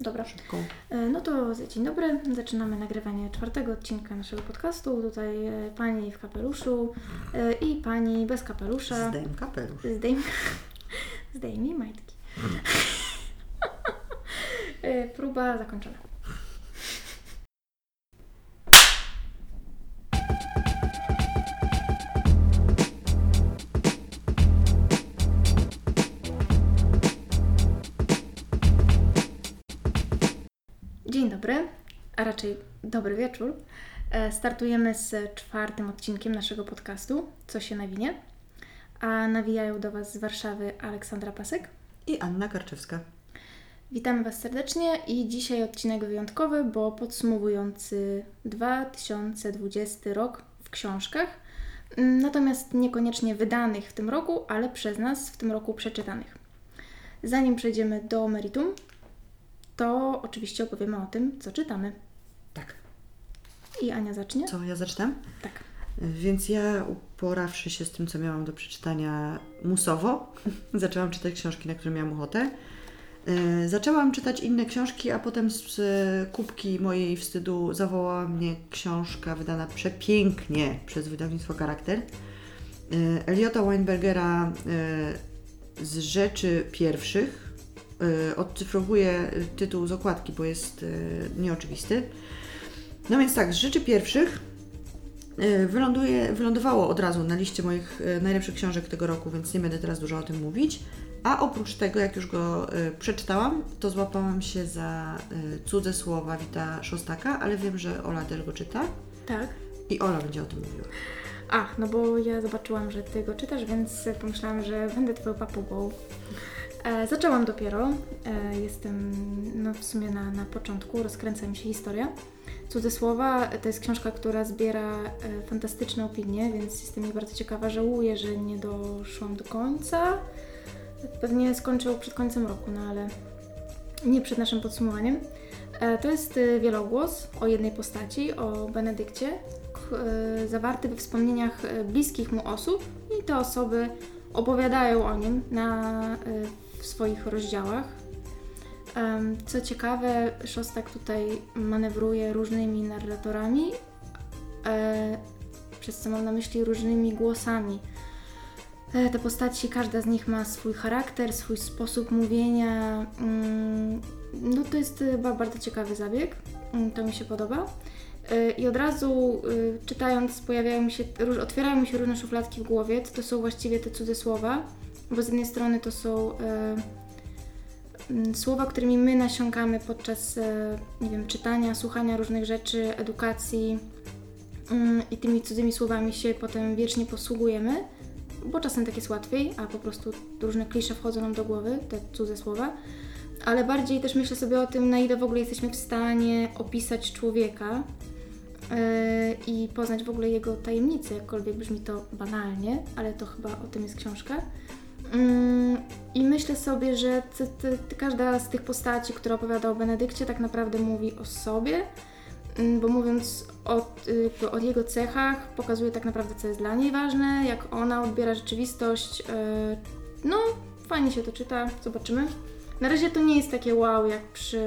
Dobra. Szybką. E, No to dzień dobry. Zaczynamy nagrywanie czwartego odcinka naszego podcastu. Tutaj e, pani w kapeluszu e, i pani bez kapelusza. Zdejm kapelusz. Zdejm... Zdejmij majtki. Próba zakończona. A raczej dobry wieczór. E, Startujemy z czwartym odcinkiem naszego podcastu, Co się nawinie. A nawijają do Was z Warszawy Aleksandra Pasek. I Anna Karczewska. Witamy Was serdecznie i dzisiaj odcinek wyjątkowy, bo podsumowujący 2020 rok w książkach, natomiast niekoniecznie wydanych w tym roku, ale przez nas w tym roku przeczytanych. Zanim przejdziemy do meritum, to oczywiście opowiemy o tym, co czytamy. I Ania zacznie? Co, ja zaczynam? Tak. Więc ja, uporawszy się z tym, co miałam do przeczytania musowo, zaczęłam czytać książki, na które miałam ochotę. Yy, Zaczęłam czytać inne książki, a potem z e, kubki mojej wstydu zawołała mnie książka wydana przepięknie przez wydawnictwo Charakter. Yy, Eliota Weinbergera yy, z rzeczy pierwszych. Odcyfrowuję tytuł z okładki, bo jest nieoczywisty. No więc tak, z rzeczy pierwszych y, wyląduje, wylądowało od razu na liście moich y, najlepszych książek tego roku, więc nie będę teraz dużo o tym mówić. A oprócz tego, jak już go y, przeczytałam, to złapałam się za cudze słowa Wita Szostaka, ale wiem, że Ola też go czyta Tak. i Ola będzie o tym mówiła. A, no bo ja zobaczyłam, że Ty go czytasz, więc pomyślałam, że będę Twoją papugą. E, zaczęłam dopiero. E, jestem no, w sumie na, na początku, rozkręca mi się historia. Cudze słowa to jest książka, która zbiera e, fantastyczne opinie, więc jestem jej bardzo ciekawa. Żałuję, że nie doszłam do końca. Pewnie skończę przed końcem roku, no ale nie przed naszym podsumowaniem. E, To jest e, wielogłos o jednej postaci, o Benedykcie, zawarty we wspomnieniach bliskich mu osób i te osoby opowiadają o nim na, w swoich rozdziałach. Co ciekawe, Szostak tutaj manewruje różnymi narratorami, e, przez co mam na myśli różnymi głosami. E, Te postaci, każda z nich ma swój charakter, swój sposób mówienia. mm, No to jest e, ba- bardzo ciekawy zabieg. Mm, To mi się podoba. I od razu czytając pojawiają mi się, otwierają mi się różne szufladki w głowie, to są właściwie te cudze słowa, bo z jednej strony to są słowa, którymi my nasiąkamy podczas, e, nie wiem, czytania, słuchania różnych rzeczy, edukacji mm, i tymi cudzymi słowami się potem wiecznie posługujemy, bo czasem tak jest łatwiej, a po prostu różne klisze wchodzą nam do głowy, te cudze słowa. Ale bardziej też myślę sobie o tym, na ile w ogóle jesteśmy w stanie opisać człowieka yy, i poznać w ogóle jego tajemnice, jakkolwiek brzmi to banalnie, ale to chyba o tym jest książka. Mm, I myślę sobie, że t, t, t, każda z tych postaci, która opowiada o Benedykcie, tak naprawdę mówi o sobie, Mm, bo mówiąc o, o jego cechach, pokazuje tak naprawdę, co jest dla niej ważne, jak ona odbiera rzeczywistość. y, No, fajnie się to czyta, zobaczymy. Na razie to nie jest takie wow, jak przy.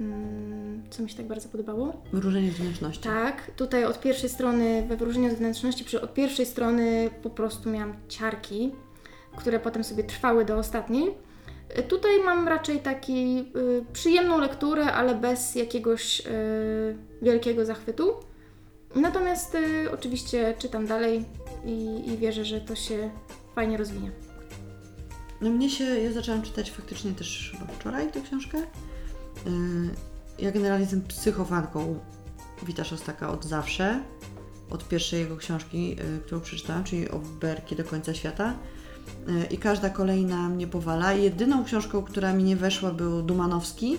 Mm, co mi się tak bardzo podobało? Wróżenie z wnętrzności. Tak, tutaj od pierwszej strony, we wróżeniu z wnętrzności, przy, od pierwszej strony po prostu miałam ciarki, które potem sobie trwały do ostatniej. Y, Tutaj mam raczej taki y, przyjemną lekturę, ale bez jakiegoś y, wielkiego zachwytu. Natomiast y, oczywiście czytam dalej i, i wierzę, że to się fajnie rozwinie. No mnie się, ja zaczęłam czytać faktycznie też chyba wczoraj tę książkę. Ja generalnie jestem psychofanką Wita Szostaka od zawsze. Od pierwszej jego książki, którą przeczytałam, czyli o Berki do końca świata. Yy, I każda kolejna mnie powala. Jedyną książką, która mi nie weszła, był Dumanowski,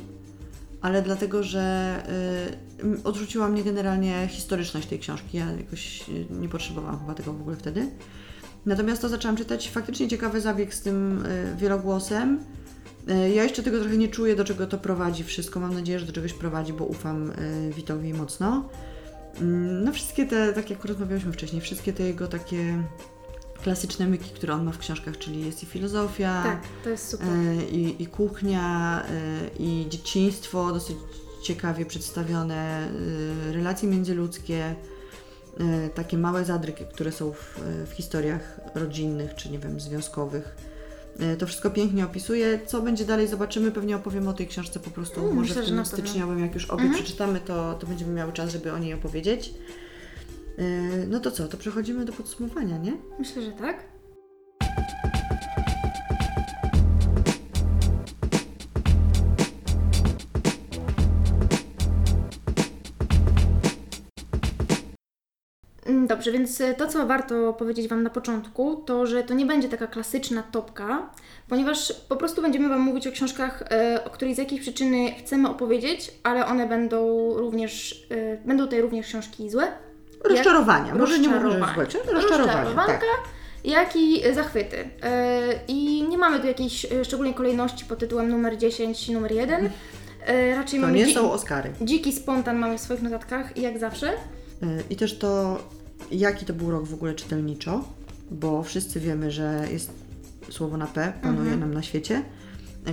ale dlatego, że m- odrzuciła mnie generalnie historyczność tej książki. Ja jakoś yy, nie potrzebowałam chyba tego w ogóle wtedy. Natomiast to zaczęłam czytać faktycznie ciekawy zabieg z tym y, wielogłosem. Y, ja jeszcze tego trochę nie czuję, do czego to prowadzi wszystko. Mam nadzieję, że do czegoś prowadzi, bo ufam y, Witowi mocno. Mm, No wszystkie te, tak jak rozmawialiśmy wcześniej, wszystkie te jego takie klasyczne myki, które on ma w książkach, czyli jest i filozofia, Tak, to jest super. e, i, i kuchnia, e, i dzieciństwo, dosyć ciekawie przedstawione, e, relacje międzyludzkie, takie małe zadryki, które są w, w historiach rodzinnych, czy nie wiem, związkowych. To wszystko pięknie opisuje. Co będzie dalej, zobaczymy. Pewnie opowiem o tej książce po prostu Mm, może myślę, w tym styczniowym, jak już obie Mhm. przeczytamy, to, to będziemy miały czas, żeby o niej opowiedzieć. E, No to co, to przechodzimy do podsumowania, nie? Myślę, że tak. Mm, Dobrze, więc e, to, co warto powiedzieć Wam na początku, to że to nie będzie taka klasyczna topka, ponieważ po prostu będziemy Wam mówić o książkach, e, o których z jakiejś przyczyny chcemy opowiedzieć, ale one będą również, e, będą tutaj również książki złe, Rozczarowania. Może nie mówię, złe, rozczarowania. Tak. jak i zachwyty. E, I nie mamy tu jakiejś e, szczególnej kolejności pod tytułem numer 10 i numer 1. E, Raczej To mamy nie są Oscary. dziki spontan mamy w swoich notatkach, jak zawsze. I też to, jaki to był rok w ogóle czytelniczo, bo wszyscy wiemy, że jest słowo na P, panuje Mhm. nam na świecie,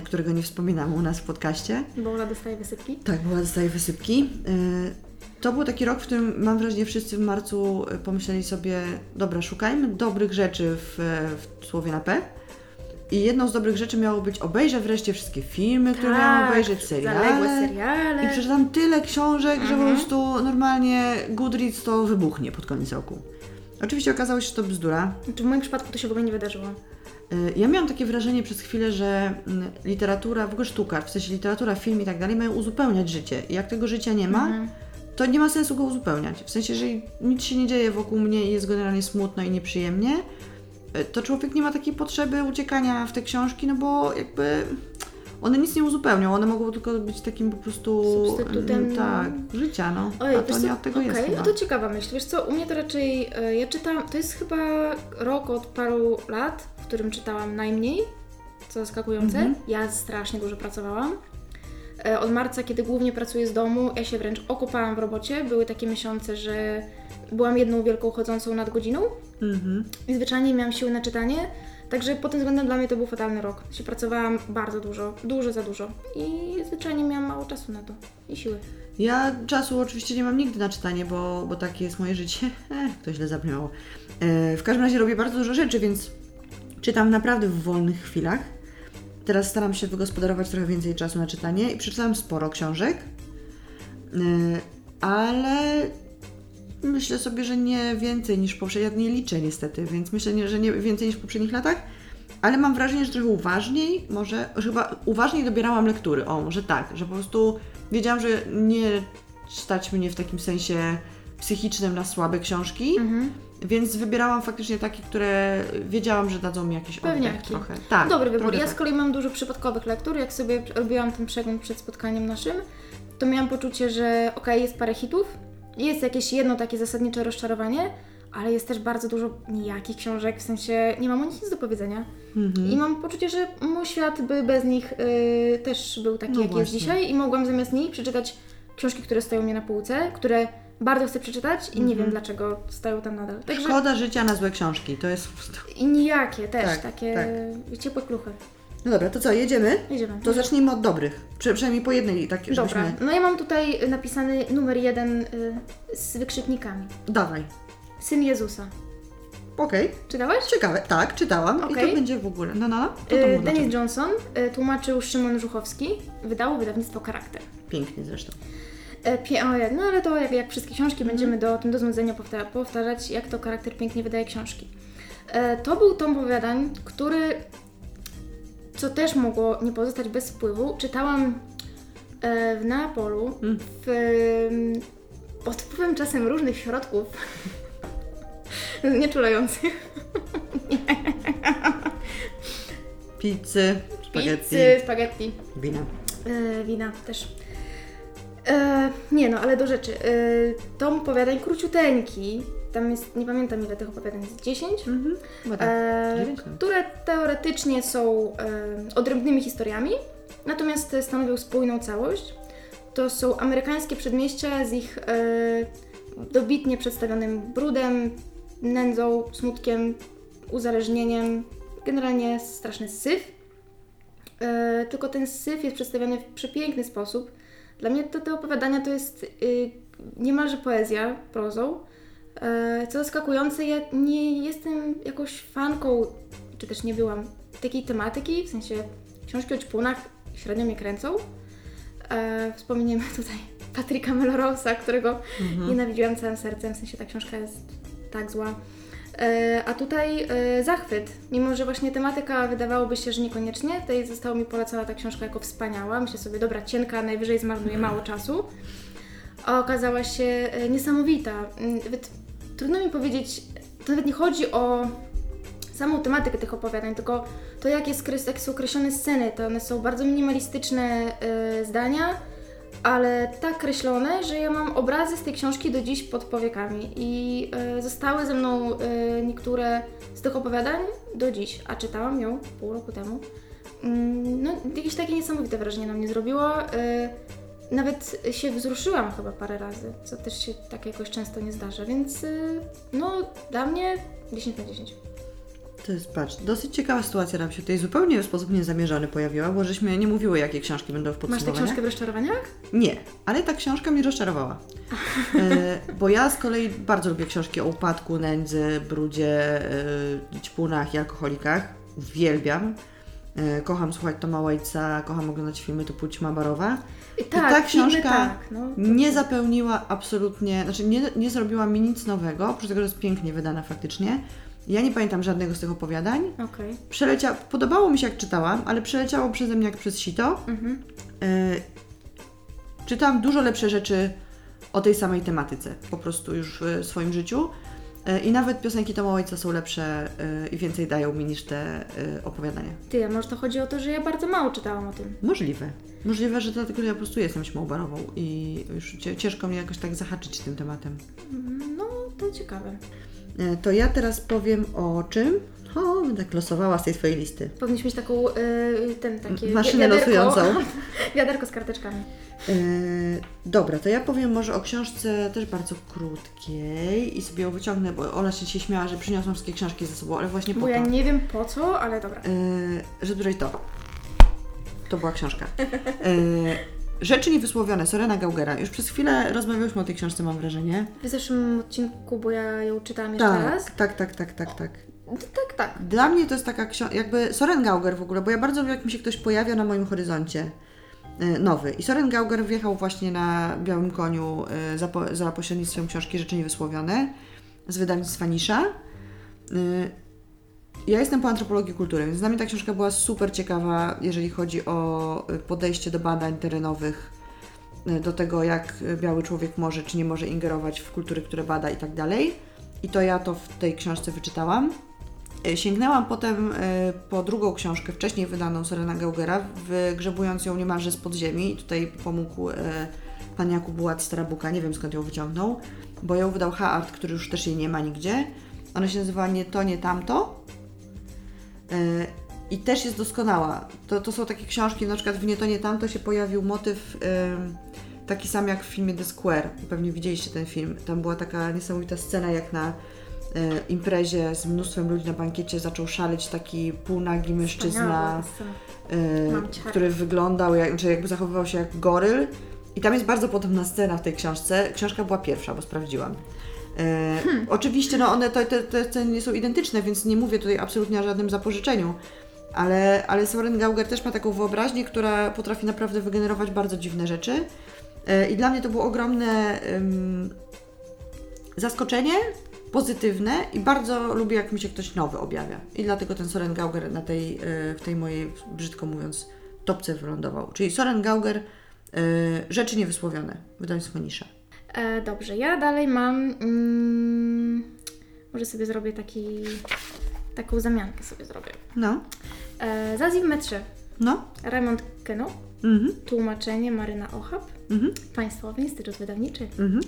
którego nie wspominamy u nas w podcaście. Bo Ola dostaje wysypki. Tak, była dostaje wysypki. Y, To był taki rok, w którym mam wrażenie wszyscy w marcu y, pomyśleli sobie, dobra, szukajmy dobrych rzeczy w, w słowie na P. I jedną z dobrych rzeczy miało być obejrzę wreszcie wszystkie filmy, które miałam obejrzeć, seriale. Tak, seriale. I przeczytam tyle książek, że po Mhm. prostu normalnie Goodreads to wybuchnie pod koniec roku. Oczywiście okazało się, że to bzdura. Znaczy w moim przypadku to się w ogóle nie wydarzyło. Y, Ja miałam takie wrażenie przez chwilę, że mm, literatura, w ogóle sztuka, w sensie literatura, film i tak dalej, mają uzupełniać życie. I jak tego życia nie ma, Mhm. To nie ma sensu go uzupełniać. W sensie, jeżeli nic się nie dzieje wokół mnie i jest generalnie smutno i nieprzyjemnie, y, to człowiek nie ma takiej potrzeby uciekania w te książki, no bo jakby one nic nie uzupełnią, one mogą tylko być takim po prostu Substytutem. mm, tak, życia, no. Oj, A to co? nie od tego jest Okej, no to ciekawa myśl. Wiesz co, u mnie to raczej, e, ja czytam, to jest chyba rok od paru lat, w którym czytałam najmniej, co zaskakujące. Mhm. Ja strasznie dużo pracowałam. E, Od marca, kiedy głównie pracuję z domu, ja się wręcz okopałam w robocie. Były takie miesiące, że byłam jedną wielką chodzącą nadgodziną Mhm. i zwyczajnie nie miałam siły na czytanie. Także pod tym względem dla mnie to był fatalny rok. Się pracowałam bardzo dużo, dużo za dużo i zwyczajnie miałam mało czasu na to i siły. Ja czasu oczywiście nie mam nigdy na czytanie, bo, bo takie jest moje życie. Ech, to źle zabrzmiało. E, w każdym razie robię bardzo dużo rzeczy, więc czytam naprawdę w wolnych chwilach. Teraz staram się wygospodarować trochę więcej czasu na czytanie i przeczytałam sporo książek, e, ale myślę sobie, że nie więcej niż poprzednio. Ja nie liczę niestety, więc myślę, że nie więcej niż w poprzednich latach. Ale mam wrażenie, że trochę uważniej, może, że chyba uważniej dobierałam lektury. O, może tak, że po prostu wiedziałam, że nie stać mnie w takim sensie psychicznym na słabe książki, Mhm. więc wybierałam faktycznie takie, które wiedziałam, że dadzą mi jakiś oddech trochę. Tak, Dobry wybór. Ja tak. z kolei mam dużo przypadkowych lektur. Jak sobie robiłam ten przegląd przed spotkaniem naszym, to miałam poczucie, że okej, jest parę hitów, jest jakieś jedno takie zasadnicze rozczarowanie, ale jest też bardzo dużo nijakich książek, w sensie nie mam o nich nic do powiedzenia. Mhm. I mam poczucie, że mój świat by bez nich y, też był taki, No jaki jest dzisiaj i mogłam zamiast nich przeczytać książki, które stoją mnie na półce, które bardzo chcę przeczytać i nie wiem dlaczego stoją tam nadal. Także Mhm. Szkoda życia na złe książki, to jest i nijakie też, Tak, takie ciepłe kluchy. No dobra, to co, jedziemy? Jedziemy. To zacznijmy od dobrych, Prze- przynajmniej po jednej, tak żebyśmy... Dobra, no ja mam tutaj napisany numer jeden y, z wykrzyknikami. Dawaj. Syn Jezusa. Okej, Czytałeś? ciekawe, tak, czytałam i Okej. to będzie w ogóle, no no, no, to, Y. Denis Johnson y, tłumaczył Szymon Żuchowski. Wydało wydawnictwo Charakter. Pięknie zresztą. E, Pie, o, jak- no ale to jak, jak wszystkie książki Mhm. będziemy do, o tym do znudzenia powta- powtarzać, jak to charakter pięknie wydaje książki. E, to był tom opowiadań, który, co też mogło nie pozostać bez wpływu, czytałam e, w Neapolu Mm. w, em, pod wpływem czasem różnych środków nieczulających. Pizzy, spaghetti, Pizzy, spaghetti. wina. E, wina też. E, nie no, ale do rzeczy. E, tom opowiadań króciuteńki. Tam jest, nie pamiętam ile tych opowiadań jest, 10? Mhm, tak. E, no. które teoretycznie są e, odrębnymi historiami, natomiast stanowią spójną całość. To są amerykańskie przedmieścia z ich e, dobitnie przedstawionym brudem, nędzą, smutkiem, uzależnieniem, generalnie straszny syf. E, tylko ten syf jest przedstawiony w przepiękny sposób. Dla mnie to, te opowiadania to jest y, niemalże poezja prozą. E, co zaskakujące, ja nie jestem jakąś fanką, czy też nie byłam takiej tematyki, w sensie książki o ćpunach średnio mnie kręcą. E, wspomniemy tutaj Patryka Melrose'a, którego nienawidziłam całym sercem, w sensie ta książka jest tak zła. E, a tutaj e, zachwyt, mimo że właśnie tematyka wydawałoby się, że niekoniecznie, tutaj została mi polecona ta książka jako wspaniała. Myślę sobie, dobra, cienka, najwyżej zmarnuje mało czasu. A okazała się e, niesamowita. Mm, Nawet trudno mi powiedzieć, to nawet nie chodzi o samą tematykę tych opowiadań, tylko to, jak, jest, jak są określone sceny. To one są bardzo minimalistyczne zdania, ale tak kreślone, że ja mam obrazy z tej książki do dziś pod powiekami i e, zostały ze mną e, niektóre z tych opowiadań do dziś, a czytałam ją pół roku temu. Mm, no, jakieś takie niesamowite wrażenie na mnie zrobiło. E, nawet się wzruszyłam chyba parę razy, co też się tak jakoś często nie zdarza, więc no dla mnie 10 na 10. To jest, patrz, dosyć ciekawa sytuacja nam się tutaj zupełnie w sposób niezamierzony pojawiła, bo żeśmy nie mówiły, jakie książki będą w Masz tę podsumowaniach. książkę w rozczarowaniach? Nie, ale ta książka mnie rozczarowała. E, bo ja z kolei bardzo lubię książki o upadku, nędzy, brudzie, e, ćpunach i alkoholikach. Uwielbiam. E, kocham słuchać Toma Waitsa, kocham oglądać filmy typu Ćma Barowa. I ta filmy książka tak, no, to- Nie zapełniła absolutnie, znaczy nie, nie zrobiła mi nic nowego, oprócz tego, że jest pięknie wydana faktycznie. Ja nie pamiętam żadnego z tych opowiadań. Okej. Przelecia... Podobało mi się jak czytałam, ale przeleciało przeze mnie jak przez sito. Mhm. E, czytałam dużo lepsze rzeczy o tej samej tematyce, po prostu już w swoim życiu. E, I nawet piosenki Toma Waitsa są lepsze e, i więcej dają mi niż te opowiadania. Ty, a może to chodzi o to, że ja bardzo mało czytałam o tym. Możliwe. Możliwe, że dlatego, że ja po prostu jestem śmą barową i już ciężko mnie jakoś tak zahaczyć tym tematem. Mm, No, to ciekawe. E, To ja teraz powiem o czym? O, będę tak losowała z tej twojej listy. Powinniśmy mieć taką, y, ten, takie Maszynę wiaderko- losującą. wiaderko z karteczkami. E, dobra, to ja powiem może o książce też bardzo krótkiej i sobie ją wyciągnę, bo Ola się dzisiaj śmiała, że przyniosłam wszystkie książki ze sobą, ale właśnie po Bo to, ja nie wiem po co, ale dobra. e, żeby to. To była książka. E, Rzeczy niewysłowione, Sorena Gaugera. Już przez chwilę rozmawiałyśmy o tej książce, mam wrażenie. W zeszłym odcinku, bo ja ją czytałam jeszcze raz. Tak, tak, tak, tak, tak, tak. Tak, tak. Dla mnie to jest taka książka, jakby Soren Gauger w ogóle, bo ja bardzo lubię, jak mi się ktoś pojawia na moim horyzoncie e, nowy. I Soren Gauger wjechał właśnie na białym koniu e, za, po, za pośrednictwem książki Rzeczy Niewysłowione z wydawnictwa Nisza. Ja jestem po antropologii kultury, więc dla mnie ta książka była super ciekawa, jeżeli chodzi o e, podejście do badań terenowych, e, do tego, jak biały człowiek może czy nie może ingerować w kultury, które bada i tak dalej. I to ja to w tej książce wyczytałam. Sięgnęłam potem po drugą książkę, wcześniej wydaną Sorena Gaugera, wygrzebując ją niemalże z podziemi. Tutaj pomógł pan Jakub Bułat z nie wiem skąd ją wyciągnął, bo ją wydał H-Art, który już też jej nie ma nigdzie. Ona się nazywa Nie to, nie tamto. E, I też jest doskonała. To, to są takie książki, na przykład w Nie to, nie tamto się pojawił motyw em, taki sam jak w filmie The Square. Pewnie widzieliście ten film. Tam była taka niesamowita scena, jak na e, imprezie z mnóstwem ludzi na bankiecie zaczął szaleć taki półnagi mężczyzna, e, cię. który wyglądał, jak, czy jakby zachowywał się jak goryl. I tam jest bardzo podobna scena w tej książce. Książka była pierwsza, bo sprawdziłam. E, Oczywiście, no one te, te sceny nie są identyczne, więc nie mówię tutaj absolutnie o żadnym zapożyczeniu. Ale, ale Soren Gauger też ma taką wyobraźnię, która potrafi naprawdę wygenerować bardzo dziwne rzeczy. E, I dla mnie to było ogromne em, zaskoczenie, pozytywne i bardzo lubię, jak mi się ktoś nowy objawia. I dlatego ten Soren Gauger na tej, e, w tej mojej, brzydko mówiąc, topce wylądował. Czyli Soren Gauger, Rzeczy niewysłowione, wydawnictwo Nisza. E, dobrze, ja dalej mam. Mm, może sobie zrobię taki. Taką zamiankę sobie zrobię. No, E, Zazi w metrze. no, Raymond Keno. mhm, Tłumaczenie Maryna Ochab. mhm, Państwowy Instytut Wydawniczy. mhm.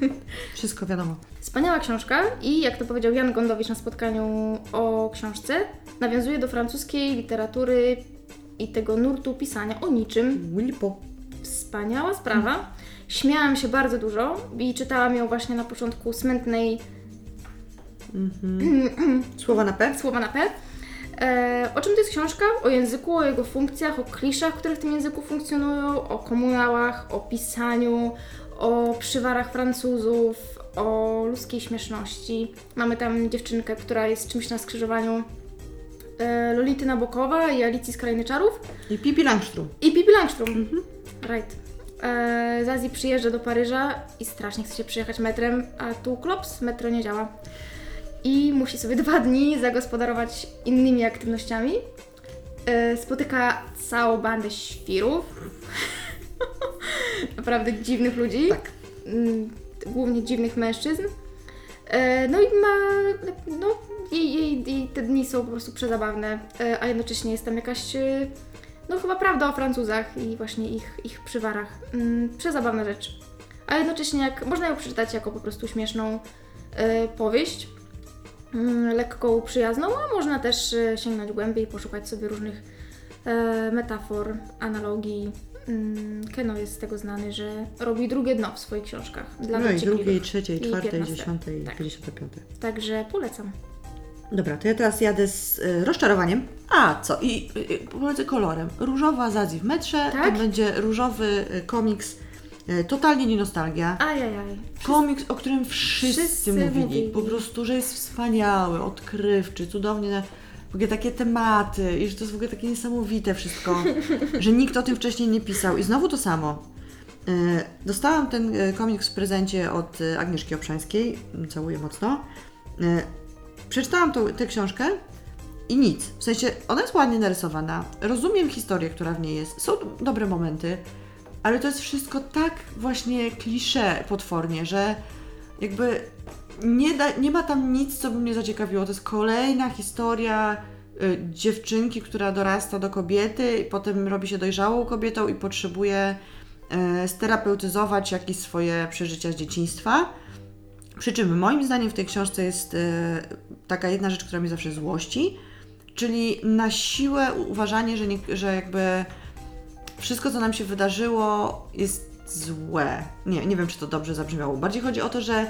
Wszystko wiadomo. Wspaniała książka i jak to powiedział Jan Gondowicz na spotkaniu o książce, nawiązuje do francuskiej literatury i tego nurtu pisania o niczym. Wilpo. Wspaniała sprawa. Śmiałam się bardzo dużo i czytałam ją właśnie na początku smętnej Słowa na P? słowa na P. E, o czym to jest książka? O języku, o jego funkcjach, o kliszach, które w tym języku funkcjonują, o komunałach, o pisaniu, o przywarach Francuzów, o ludzkiej śmieszności. Mamy tam dziewczynkę, która jest czymś na skrzyżowaniu e, Lolity Nabokowa i Alicji z Krainy Czarów I Pippi Langstrom. i Pippi Langstrom. Right. E, Zazie przyjeżdża do Paryża i strasznie chce się przyjechać metrem, a tu klops, metro nie działa. I musi sobie dwa dni zagospodarować innymi aktywnościami. E, spotyka całą bandę świrów. Naprawdę dziwnych ludzi. Tak. Mm, Głównie dziwnych mężczyzn. E, No i ma, no, jej, jej, jej te dni są po prostu przezabawne, a jednocześnie jest tam jakaś, no chyba prawda o Francuzach i właśnie ich, ich przywarach. Mm, Przezabawna rzecz. A jednocześnie jak, można ją przeczytać jako po prostu śmieszną e, powieść, mm, lekką, przyjazną, a można też e, sięgnąć głębiej, poszukać sobie różnych e, metafor, analogii. Mm, Keno jest z tego znany, że robi drugie dno w swoich książkach. Dla No i drugiej, trzeciej, czwartej, 15. dziesiątej, Tak. piątej. Także polecam. Dobra, to ja teraz jadę z y, rozczarowaniem. A, co? I y, y, polecę kolorem. Różowa Zazi w metrze. Tak? To będzie różowy y, komiks. Y, totalnie nie nostalgia. Ajajaj. Komiks, o którym wszyscy, Wszyscy mówili. mówili. Po prostu, że jest wspaniały, odkrywczy, cudownie. W ogóle takie tematy i że to jest w ogóle takie niesamowite wszystko, że nikt o tym wcześniej nie pisał. I znowu to samo. Y, Dostałam ten y, komiks w prezencie od y, Agnieszki Obszańskiej. Całuję mocno. Y, Przeczytałam tą, tę książkę i nic. W sensie, ona jest ładnie narysowana. Rozumiem historię, która w niej jest. Są dobre momenty, ale to jest wszystko tak właśnie klisze potwornie, że jakby nie, da, nie ma tam nic, co by mnie zaciekawiło. To jest kolejna historia y, dziewczynki, która dorasta do kobiety i potem robi się dojrzałą kobietą i potrzebuje y, sterapeutyzować jakieś swoje przeżycia z dzieciństwa. Przy czym moim zdaniem w tej książce jest e, taka jedna rzecz, która mnie zawsze złości, czyli na siłę uważanie, że, nie, że jakby wszystko, co nam się wydarzyło, jest złe. Nie, nie wiem, czy to dobrze zabrzmiało. Bardziej chodzi o to, że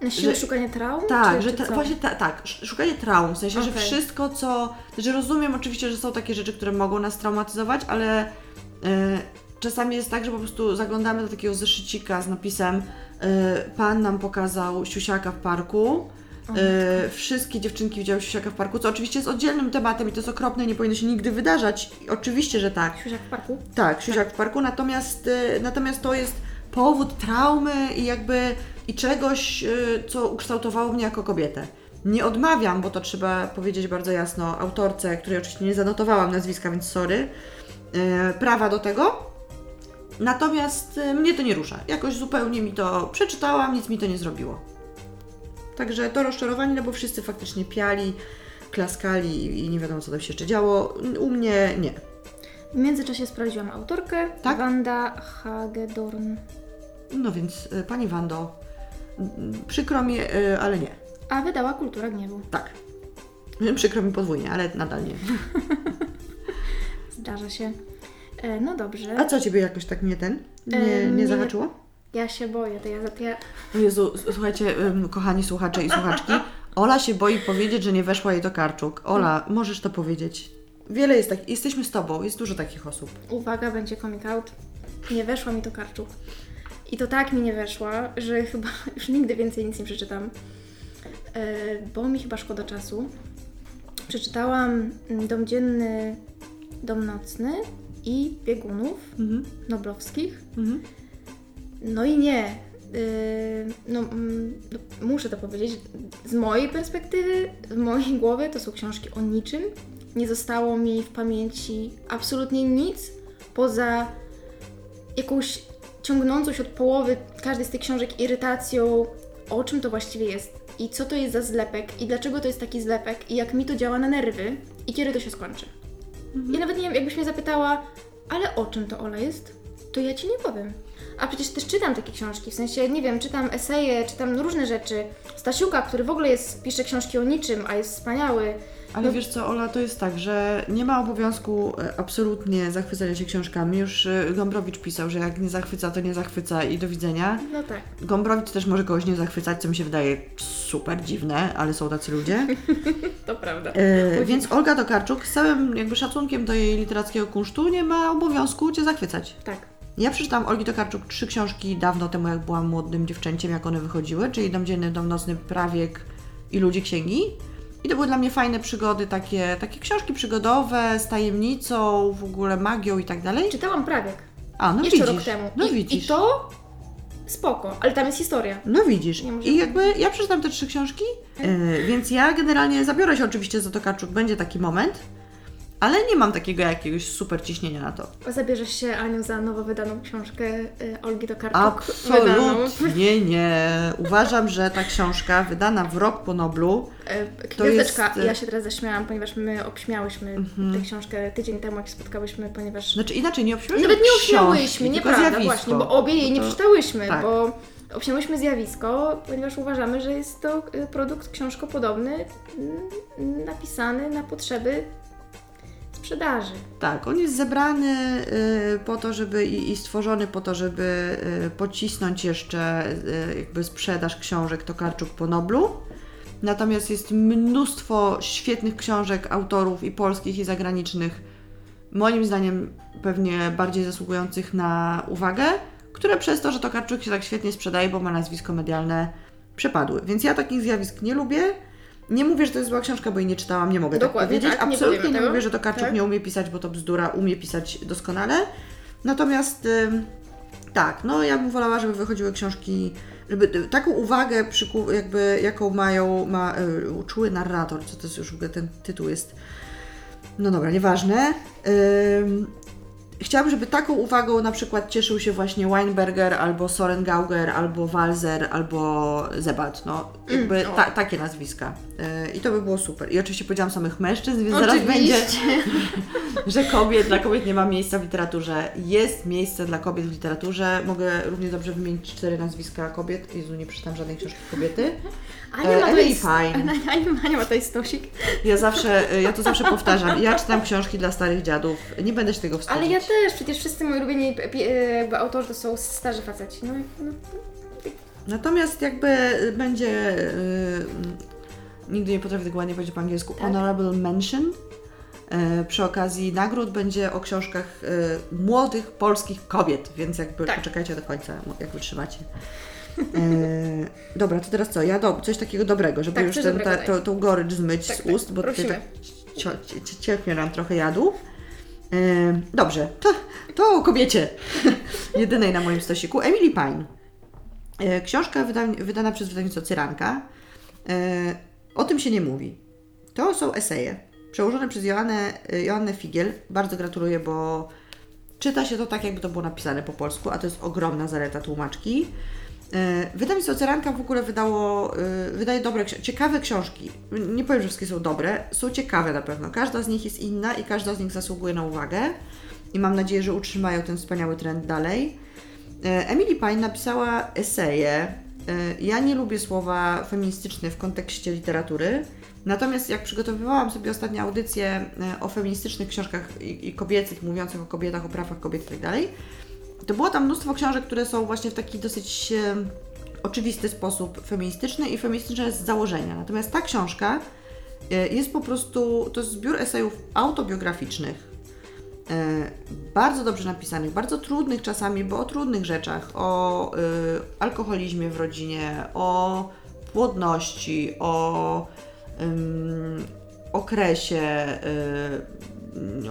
Na siłę Że- szukania traum? tak, czy, że ta, właśnie ta, tak, sz- szukanie traum, w sensie, że Okej. wszystko, co. Że rozumiem oczywiście, że są takie rzeczy, które mogą nas traumatyzować, ale e, czasami jest tak, że po prostu zaglądamy do takiego zeszycika z napisem e, Pan nam pokazał siusiaka w parku. E, wszystkie dziewczynki widziały siusiaka w parku, co oczywiście jest oddzielnym tematem i to jest okropne, nie powinno się nigdy wydarzać. I Oczywiście, że tak. Siusiak w parku? Tak, siusiak w parku, natomiast, y, natomiast to jest powód traumy i jakby i czegoś, y, co ukształtowało mnie jako kobietę. Nie odmawiam, bo to trzeba powiedzieć bardzo jasno autorce, której oczywiście nie zanotowałam nazwiska, więc sorry, y, prawa do tego. Natomiast y, mnie to nie rusza. Jakoś zupełnie mi to przeczytałam, nic mi to nie zrobiło. Także to rozczarowanie, no bo wszyscy faktycznie piali, klaskali i nie wiadomo co tam się jeszcze działo. U mnie nie. W międzyczasie sprawdziłam autorkę. Tak? Wanda Hagedorn. No więc y, Pani Wando, przykro mi, y, ale nie. A wydała Kultura Gniewu. Tak. Przykro mi podwójnie, ale nadal nie. Zdarza się. E, no dobrze. A co Ciebie jakoś tak nie ten? Nie, E, nie nie. zahaczyło? Ja się boję, to ja, to ja... O Jezu, słuchajcie, ym, kochani słuchacze i słuchaczki, Ola się boi powiedzieć, że nie weszła jej do Karczuk. Ola, możesz to powiedzieć. Wiele jest tak, jesteśmy z Tobą, jest dużo takich osób. Uwaga, będzie coming out. Nie weszła mi to Karczuk. I to tak mi nie weszła, że chyba już nigdy więcej nic nie przeczytam. E, bo mi chyba szkoda czasu. Przeczytałam mm, Dom Dzienny, Dom Nocny i Biegunów Mhm. Noblowskich. Mhm. No i nie. Yy, no, mm, no, muszę to powiedzieć. Z mojej perspektywy, z mojej głowy to są książki o niczym. Nie zostało mi w pamięci absolutnie nic poza jakąś ciągnącą się od połowy każdej z tych książek irytacją, o czym to właściwie jest i co to jest za zlepek i dlaczego to jest taki zlepek i jak mi to działa na nerwy i kiedy to się skończy. I nawet nie wiem, jakbyś mnie zapytała, ale o czym to Ola jest, to ja Ci nie powiem. A przecież też czytam takie książki, w sensie, nie wiem, czytam eseje, czytam różne rzeczy. Stasiuka, który w ogóle jest, pisze książki o niczym, a jest wspaniały. Ale No- wiesz co, Ola, to jest tak, że nie ma obowiązku e, absolutnie zachwycania się książkami. Już e, Gombrowicz pisał, że jak nie zachwyca, to nie zachwyca i do widzenia. No tak. Gombrowicz też może kogoś nie zachwycać, co mi się wydaje super dziwne, ale są tacy ludzie. To prawda. E, więc Olga Tokarczuk z całym jakby szacunkiem do jej literackiego kunsztu nie ma obowiązku Cię zachwycać. Tak. Ja przeczytałam Olgi Tokarczuk trzy książki dawno temu, jak byłam młodym dziewczęciem, jak one wychodziły, czyli Dom Dzienny, Dom Nocny, Prawiek i Ludzie Księgi. I to były dla mnie fajne przygody, takie, takie książki przygodowe, z tajemnicą, w ogóle magią i tak dalej. Czytałam prawiek. A, no Jeszcze widzisz. rok temu. No I, widzisz. I to spoko, ale tam jest historia. No widzisz. I jakby ja przeczytam te trzy książki, e, więc ja generalnie zabiorę się oczywiście za Tokarczuk, będzie taki moment, ale nie mam takiego jakiegoś super ciśnienia na to. Zabierzesz się, Aniu, za nowo wydaną książkę y, Olgi Tokarczuk. Absolutnie nie. Uważam, że ta książka wydana w rok po Noblu, To Gwiazdeczka, jest, e, ja się teraz zaśmiałam, ponieważ my obśmiałyśmy Mhm. tę książkę tydzień temu, jak spotkałyśmy, ponieważ... znaczy inaczej nie obśmiałyśmy Nawet nie obśmiałyśmy, nieprawda, właśnie, bo obie jej nie przeczytałyśmy, tak. bo obśmiałyśmy zjawisko, ponieważ uważamy, że jest to y, produkt książkopodobny, napisany na potrzeby sprzedaży. Tak, on jest zebrany y, po to, żeby i, stworzony po to, żeby y, pocisnąć jeszcze y, jakby sprzedaż książek Tokarczuk po Noblu. Natomiast jest mnóstwo świetnych książek autorów i polskich i zagranicznych, moim zdaniem pewnie bardziej zasługujących na uwagę, które przez to, że Tokarczuk się tak świetnie sprzedaje, bo ma nazwisko medialne, przepadły. Więc ja takich zjawisk nie lubię. Nie mówię, że to jest zła książka, bo jej nie czytałam, nie mogę Dokładnie tak powiedzieć. tak, nie Absolutnie nie, tego. mówię, że Tokarczuk Tak. nie umie pisać, bo to bzdura, umie pisać doskonale. Natomiast tak, no ja bym wolała, żeby wychodziły książki, żeby y, taką uwagę, jakby jaką mają, ma y, uczuły narrator, co to jest już w ogóle ten tytuł jest. No dobra, nieważne. Ym, Chciałabym, żeby taką uwagą na przykład cieszył się właśnie Weinberger, albo Soren Gauger, albo Walzer, albo Zebat. No, jakby Mm, ta, takie nazwiska. Yy, I to by było super. I oczywiście powiedziałam samych mężczyzn, więc zaraz będzie, że kobiet, dla kobiet nie ma miejsca w literaturze. Jest miejsce dla kobiet w literaturze. Mogę równie dobrze wymienić cztery nazwiska kobiet. Jezu, nie przeczytam żadnej książki kobiety. Ania E, ma Emily tutaj, Fine. Ania, Ania ma tutaj stosik. Ja zawsze, ja to zawsze powtarzam. Ja czytam książki dla starych dziadów. Nie będę się tego wstydzić. Ale ja też, przecież wszyscy moi ulubieni pi- jakby autorzy to są starzy faceci. No, no, Natomiast jakby będzie. Yy, nigdy nie potrafię tego ładnie powiedzieć po angielsku. Tak. Honorable mention. Yy, przy okazji nagród będzie o książkach yy, młodych polskich kobiet, więc jakby Tak. poczekajcie do końca, jak wytrzymacie. Yy, dobra, to teraz co? Ja do, coś takiego dobrego, żeby Tak, już ten, ta, to, tą gorycz zmyć Tak, z tak, ust, bo tutaj prosimy. tak cio- cie- cierpnie nam trochę jadu. Yy, dobrze, to, to o kobiecie. Jedynej na moim stosiku. Emily Pine. E, Książka wyda- wydana przez wydawnictwo Cyranka. E, O tym się nie mówi. To są eseje przełożone przez Joannę, e, Joannę Figiel. Bardzo gratuluję, bo czyta się to tak, jakby to było napisane po polsku, a to jest ogromna zaleta tłumaczki. E, Wydawnictwo Ceranka w ogóle wydało, e, wydaje dobre, ciekawe książki. Nie powiem, że wszystkie są dobre, są ciekawe na pewno. Każda z nich jest inna i każda z nich zasługuje na uwagę. I mam nadzieję, że utrzymają ten wspaniały trend dalej. E, Emily Pine napisała eseje. Ja nie lubię słowa feministyczne w kontekście literatury. Natomiast jak przygotowywałam sobie ostatnio audycję o feministycznych książkach i, kobiecych, mówiących o kobietach, o prawach kobiet i tak to było tam mnóstwo książek, które są właśnie w taki dosyć e, oczywisty sposób feministyczny i feministyczne z założenia. Natomiast ta książka e, jest po prostu, to jest zbiór esejów autobiograficznych, e, bardzo dobrze napisanych, bardzo trudnych czasami, bo o trudnych rzeczach, o alkoholizmie w rodzinie, o płodności, o okresie,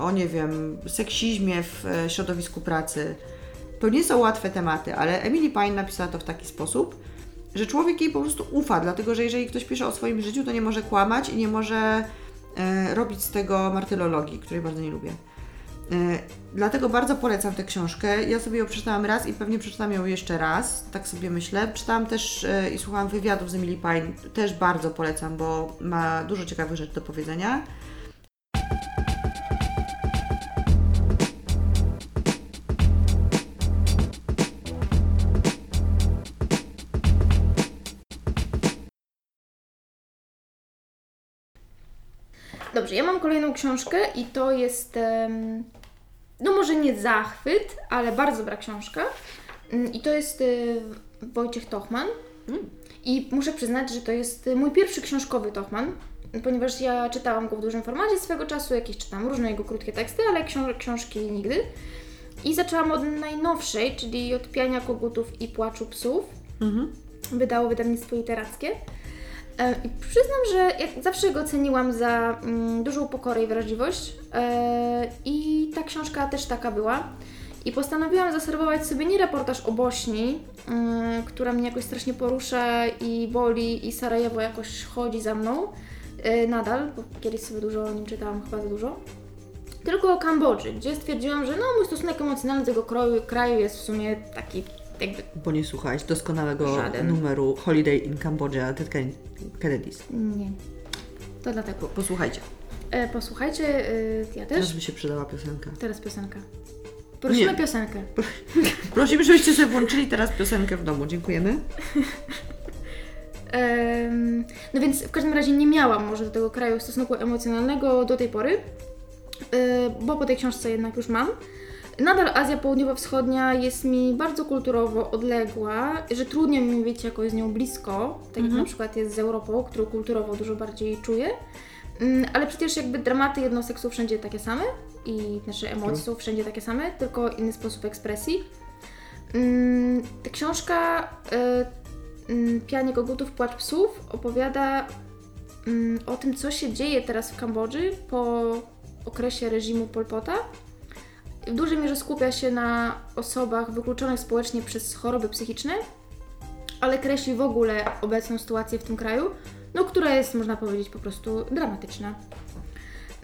o nie wiem, seksizmie w środowisku pracy. To nie są łatwe tematy, ale Emily Pine napisała to w taki sposób, że człowiek jej po prostu ufa, dlatego że jeżeli ktoś pisze o swoim życiu, to nie może kłamać i nie może e, robić z tego martyrologii, której bardzo nie lubię. E, Dlatego bardzo polecam tę książkę. Ja sobie ją przeczytałam raz i pewnie przeczytam ją jeszcze raz, tak sobie myślę. Czytałam też e, i słuchałam wywiadów z Emily Pine, też bardzo polecam, bo ma dużo ciekawych rzeczy do powiedzenia. Dobrze, ja mam kolejną książkę i to jest, no może nie zachwyt, ale bardzo dobra książka. Mm, I to jest y, Wojciech Tochman. I muszę przyznać, że to jest mój pierwszy książkowy Tochman, ponieważ ja czytałam go w dużym formacie swego czasu, jakieś czytam różne jego krótkie teksty, ale książ- książki nigdy. I zaczęłam od najnowszej, czyli od Piania Kogutów i Płaczu Psów. Mhm. Wydało wydawnictwo literackie. E, I przyznam, że jak zawsze go ceniłam za mm, dużą pokorę i wrażliwość. E, I ta książka też taka była. I postanowiłam zaserwować sobie nie reportaż o Bośni, mm, która mnie jakoś strasznie porusza i boli, i Sarajewo jakoś chodzi za mną e, nadal, bo kiedyś sobie dużo o nim czytałam, chyba za dużo. Tylko o Kambodży, gdzie stwierdziłam, że no mój stosunek emocjonalny do tego kraju, kraju jest w sumie taki jakby Bo nie słuchałeś doskonałego Żaden. numeru Holiday in Cambodia Ted Ken- Kennedy's. nie. To dlatego. Po, posłuchajcie, E, posłuchajcie, e, ja też. teraz by się przydała piosenka. Teraz piosenka. Prosimy Nie. piosenkę. Prosimy, żebyście sobie włączyli teraz piosenkę w domu. Dziękujemy. Em, no więc w każdym razie nie miałam może do tego kraju stosunku emocjonalnego do tej pory, e, bo po tej książce jednak już mam. Nadal Azja Południowo-Wschodnia jest mi bardzo kulturowo odległa, że trudno mi mieć jakoś z nią blisko, tak jak na przykład jest z Europą, którą kulturowo dużo bardziej czuję. Mm, Ale przecież jakby dramaty jednostek są wszędzie takie same i nasze emocje są wszędzie takie same, tylko inny sposób ekspresji. Mm, Ta książka y, mm, Pianie Kogutów, Płacz Psów opowiada o tym, co się dzieje teraz w Kambodży po okresie reżimu Pol Pota. W dużej mierze skupia się na osobach wykluczonych społecznie przez choroby psychiczne, ale kreśli w ogóle obecną sytuację w tym kraju, no, która jest, można powiedzieć, po prostu dramatyczna.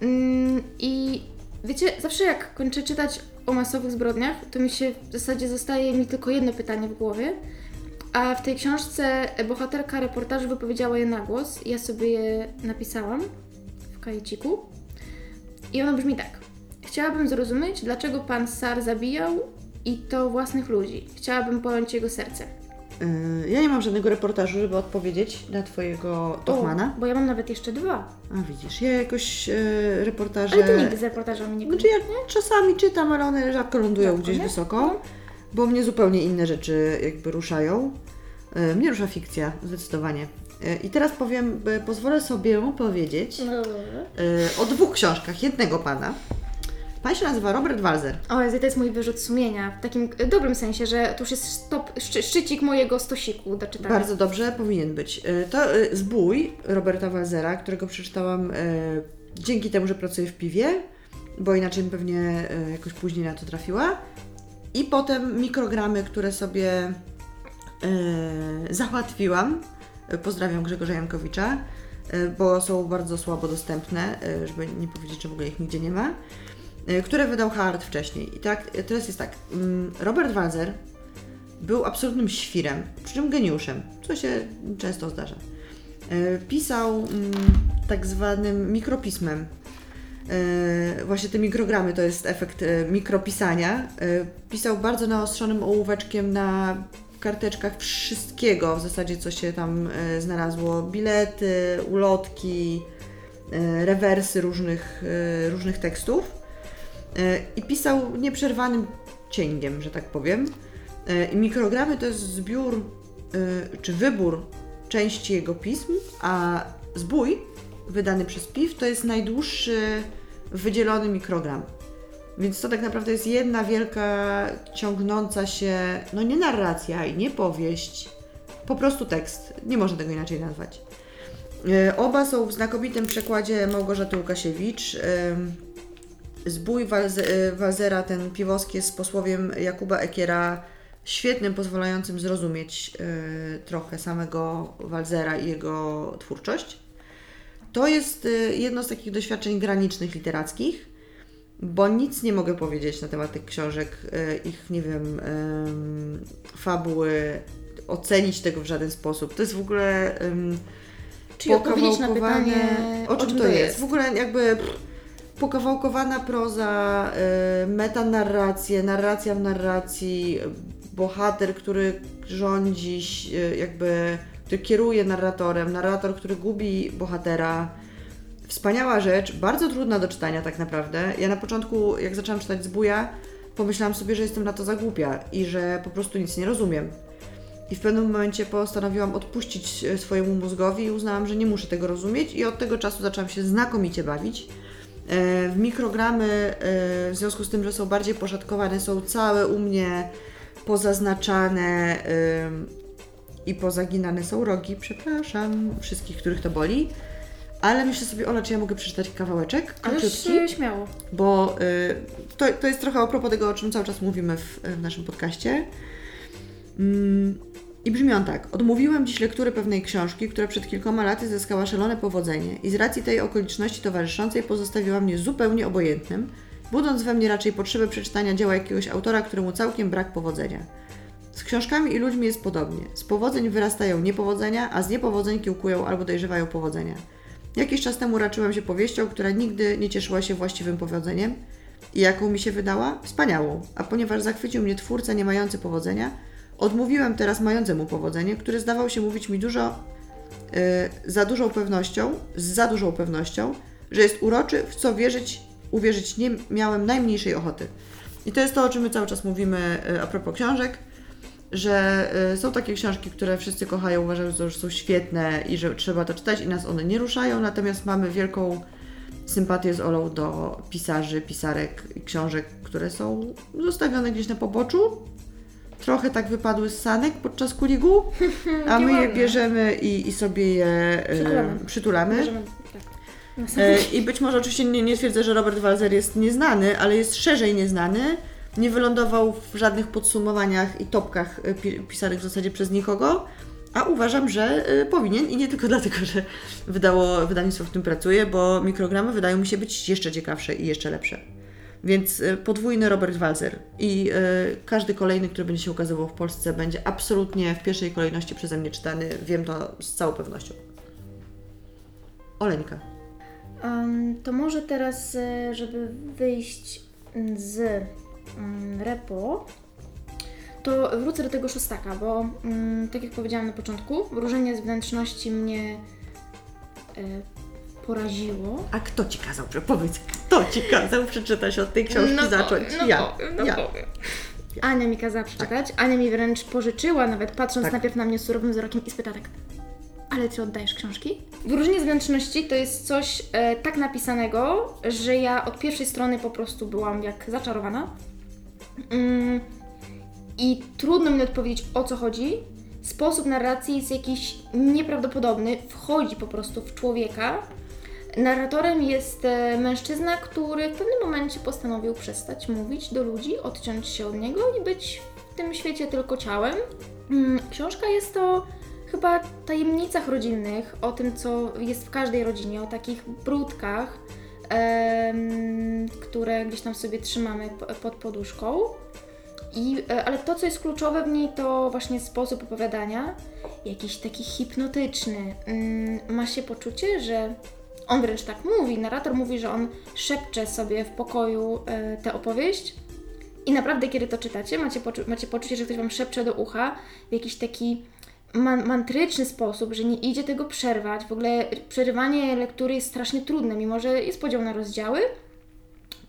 Mm, I wiecie, zawsze jak kończę czytać o masowych zbrodniach, to mi się w zasadzie zostaje mi tylko jedno pytanie w głowie. A w tej książce bohaterka reportażu wypowiedziała je na głos. Ja sobie je napisałam w kajeciku. I ono brzmi tak. Chciałabym zrozumieć, dlaczego pan Sar zabijał i to własnych ludzi. Chciałabym pojąć jego serce. Yy, ja nie mam żadnego reportażu, żeby odpowiedzieć na Twojego Tochmana. O, bo ja mam nawet jeszcze dwa. A widzisz, ja jakoś yy, reportaże... Ale ty nigdy z reportażami nie Znaczy ja czasami czytam, ale one rzadko lądują Rzadko, gdzieś nie? wysoko, No. bo mnie zupełnie inne rzeczy jakby ruszają. Yy, mnie rusza fikcja, zdecydowanie. Yy, I teraz powiem, yy, pozwolę sobie powiedzieć No. yy, o dwóch książkach jednego pana. Pan się nazywa Robert Walzer. O, Jezu, to jest mój wyrzut sumienia. W takim e, dobrym sensie, że to już jest stop, szczy, szczycik mojego stosiku do czytania. Bardzo dobrze, powinien być. Y, To y, Zbój Roberta Walzera, którego przeczytałam y, dzięki temu, że pracuję w piwie, bo inaczej bym pewnie jakoś później na to trafiła. I potem mikrogramy, które sobie załatwiłam. Pozdrawiam Grzegorza Jankowicza, bo są bardzo słabo dostępne, żeby nie powiedzieć, że w ogóle ich nigdzie nie ma. Y, Które wydał Hart wcześniej. I tak, y, teraz jest tak. mm, Robert Walzer był absolutnym świrem, przy czym geniuszem, co się często zdarza. E, Pisał mm, tak zwanym mikropismem. Właśnie te mikrogramy to jest efekt mikropisania. Pisał bardzo naostrzonym ołóweczkiem na karteczkach wszystkiego, w zasadzie co się tam znalazło. Bilety, ulotki, rewersy różnych, różnych tekstów. E, I pisał nieprzerwanym cięgiem, że tak powiem. E, I mikrogramy to jest zbiór e, czy wybór części jego pism, a zbój wydany przez PIW to jest najdłuższy wydzielony mikrogram. Więc to tak naprawdę jest jedna wielka, ciągnąca się, no nie narracja i nie powieść, po prostu tekst. Nie można tego inaczej nazwać. Oba są w znakomitym przekładzie Małgorzaty Łukasiewicz. Zbój Walze- e, Walzera, ten piwoski jest z posłowiem Jakuba Ekiera świetnym, pozwalającym zrozumieć e, trochę samego Walzera i jego twórczość. To jest e, jedno z takich doświadczeń granicznych literackich, bo nic nie mogę powiedzieć na temat tych książek, ich, nie wiem, em, fabuły, ocenić tego w żaden sposób. To jest w ogóle Czyli odpowiedzieć na pytanie, o czym to jest. W ogóle jakby pff, pokawałkowana proza, y, metanarracje, narracja w narracji, bohater, który rządzi, y, jakby, który kieruje narratorem, narrator, który gubi bohatera. Wspaniała rzecz, bardzo trudna do czytania tak naprawdę. Ja na początku, jak zaczęłam czytać Zbuja, pomyślałam sobie, że jestem na to za głupia i że po prostu nic nie rozumiem. I w pewnym momencie postanowiłam odpuścić e, swojemu mózgowi i uznałam, że nie muszę tego rozumieć i od tego czasu zaczęłam się znakomicie bawić. E, W mikrogramy, e, w związku z tym, że są bardziej poszatkowane, są całe u mnie pozaznaczane ym, i pozaginane są rogi. Przepraszam wszystkich, których to boli. Ale myślę sobie, Ola, czy ja mogę przeczytać kawałeczek Ależ króciutki? e, śmiało. bo y, to, to jest trochę a propos tego, o czym cały czas mówimy w, w naszym podcaście. Mm, I brzmi on tak. Odmówiłem dziś lektury pewnej książki, która przed kilkoma laty zyskała szalone powodzenie i z racji tej okoliczności towarzyszącej pozostawiła mnie zupełnie obojętnym, budząc we mnie raczej potrzebę przeczytania dzieła jakiegoś autora, któremu całkiem brak powodzenia. Z książkami i ludźmi jest podobnie. Z powodzeń wyrastają niepowodzenia, a z niepowodzeń kiełkują albo dojrzewają powodzenia. Jakiś czas temu raczyłem się powieścią, która nigdy nie cieszyła się właściwym powodzeniem i jaką mi się wydała? Wspaniałą. A ponieważ zachwycił mnie twórca nie mający powodzenia, odmówiłem teraz mającemu powodzenie, który zdawał się mówić mi dużo y, za dużą pewnością, z za dużą pewnością, że jest uroczy, w co wierzyć, uwierzyć nie miałem najmniejszej ochoty. I to jest to, o czym my cały czas mówimy y, a propos książek, że y, są takie książki, które wszyscy kochają, uważają, że są świetne i że trzeba to czytać i nas one nie ruszają, natomiast mamy wielką sympatię z Olą do pisarzy, pisarek i książek, które są zostawione gdzieś na poboczu. Trochę tak wypadły z sanek podczas kuligu, a my je bierzemy i, i sobie je y, Przytulamy. tak. Na E, I być może oczywiście nie, nie twierdzę, że Robert Walzer jest nieznany, ale jest szerzej nieznany. Nie wylądował w żadnych podsumowaniach i topkach e, pi- pisanych w zasadzie przez nikogo, a uważam, że e, powinien i nie tylko dlatego, że wydało, wydawnictwo w tym pracuje, bo mikrogramy wydają mi się być jeszcze ciekawsze i jeszcze lepsze. Więc e, podwójny Robert Walzer i e, każdy kolejny, który będzie się ukazywał w Polsce, będzie absolutnie w pierwszej kolejności przeze mnie czytany. Wiem to z całą pewnością. Oleńka. Em, to może teraz, e, żeby wyjść z mm, repo, to wrócę do tego szóstaka, bo mm, tak jak powiedziałam na początku, wróżenie z wnętrzności mnie e, poraziło. A kto ci kazał, powiedz, kto ci kazał przeczytać od tej książki zacząć? no ja. powiem, no ja. powiem. Ania mi kazała przeczytać. Ania mi wręcz pożyczyła, nawet patrząc Tak. najpierw na mnie surowym wzrokiem i spytała tak, ale ty oddajesz książki? Wróżenie z wnętrzności to jest coś e, tak napisanego, że ja od pierwszej strony po prostu byłam jak zaczarowana. Mm, I trudno mi odpowiedzieć o co chodzi. Sposób narracji jest jakiś nieprawdopodobny, wchodzi po prostu w człowieka. Narratorem jest e, mężczyzna, który w pewnym momencie postanowił przestać mówić do ludzi, odciąć się od niego i być w tym świecie tylko ciałem. Mm, Książka jest to chyba tajemnicach rodzinnych, o tym, co jest w każdej rodzinie, o takich brudkach, które gdzieś tam sobie trzymamy po- pod poduszką. I, e, ale to, co jest kluczowe w niej, to właśnie sposób opowiadania, jakiś taki hipnotyczny. Mm, Ma się poczucie, że on wręcz tak mówi, narrator mówi, że on szepcze sobie w pokoju e, tę opowieść. I naprawdę, kiedy to czytacie, macie, poczu- macie poczucie, że ktoś Wam szepcze do ucha w jakiś taki man- mantryczny sposób, że nie idzie tego przerwać. W ogóle przerywanie lektury jest strasznie trudne, mimo że jest podział na rozdziały,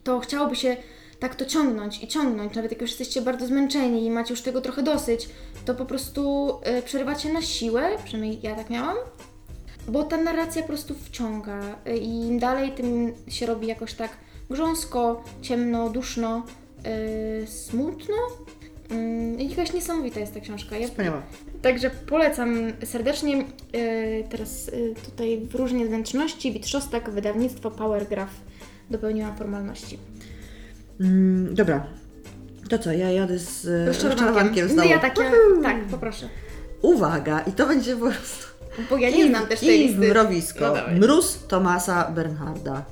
to chciałoby się tak to ciągnąć i ciągnąć, nawet jak już jesteście bardzo zmęczeni i macie już tego trochę dosyć, to po prostu y, przerywacie na siłę, przynajmniej ja tak miałam, bo ta narracja po prostu wciąga y, i im dalej, tym się robi jakoś tak grząsko, ciemno, duszno, y, smutno. I jakaś niesamowita jest ta książka. Ja Wspaniała. Także polecam serdecznie. Yy, teraz yy, tutaj w różnie wnętrzności Witrzostak, wydawnictwo Powergraph. Dopełniłam formalności. Mm, dobra. To co, ja jadę z e, rozczarowankiem No ja takie, tak, poproszę. Uwaga, i to będzie po prostu... Bo ja nie znam też tej I listy. mrowisko. No dawaj. Mróz Tomasa Bernharda.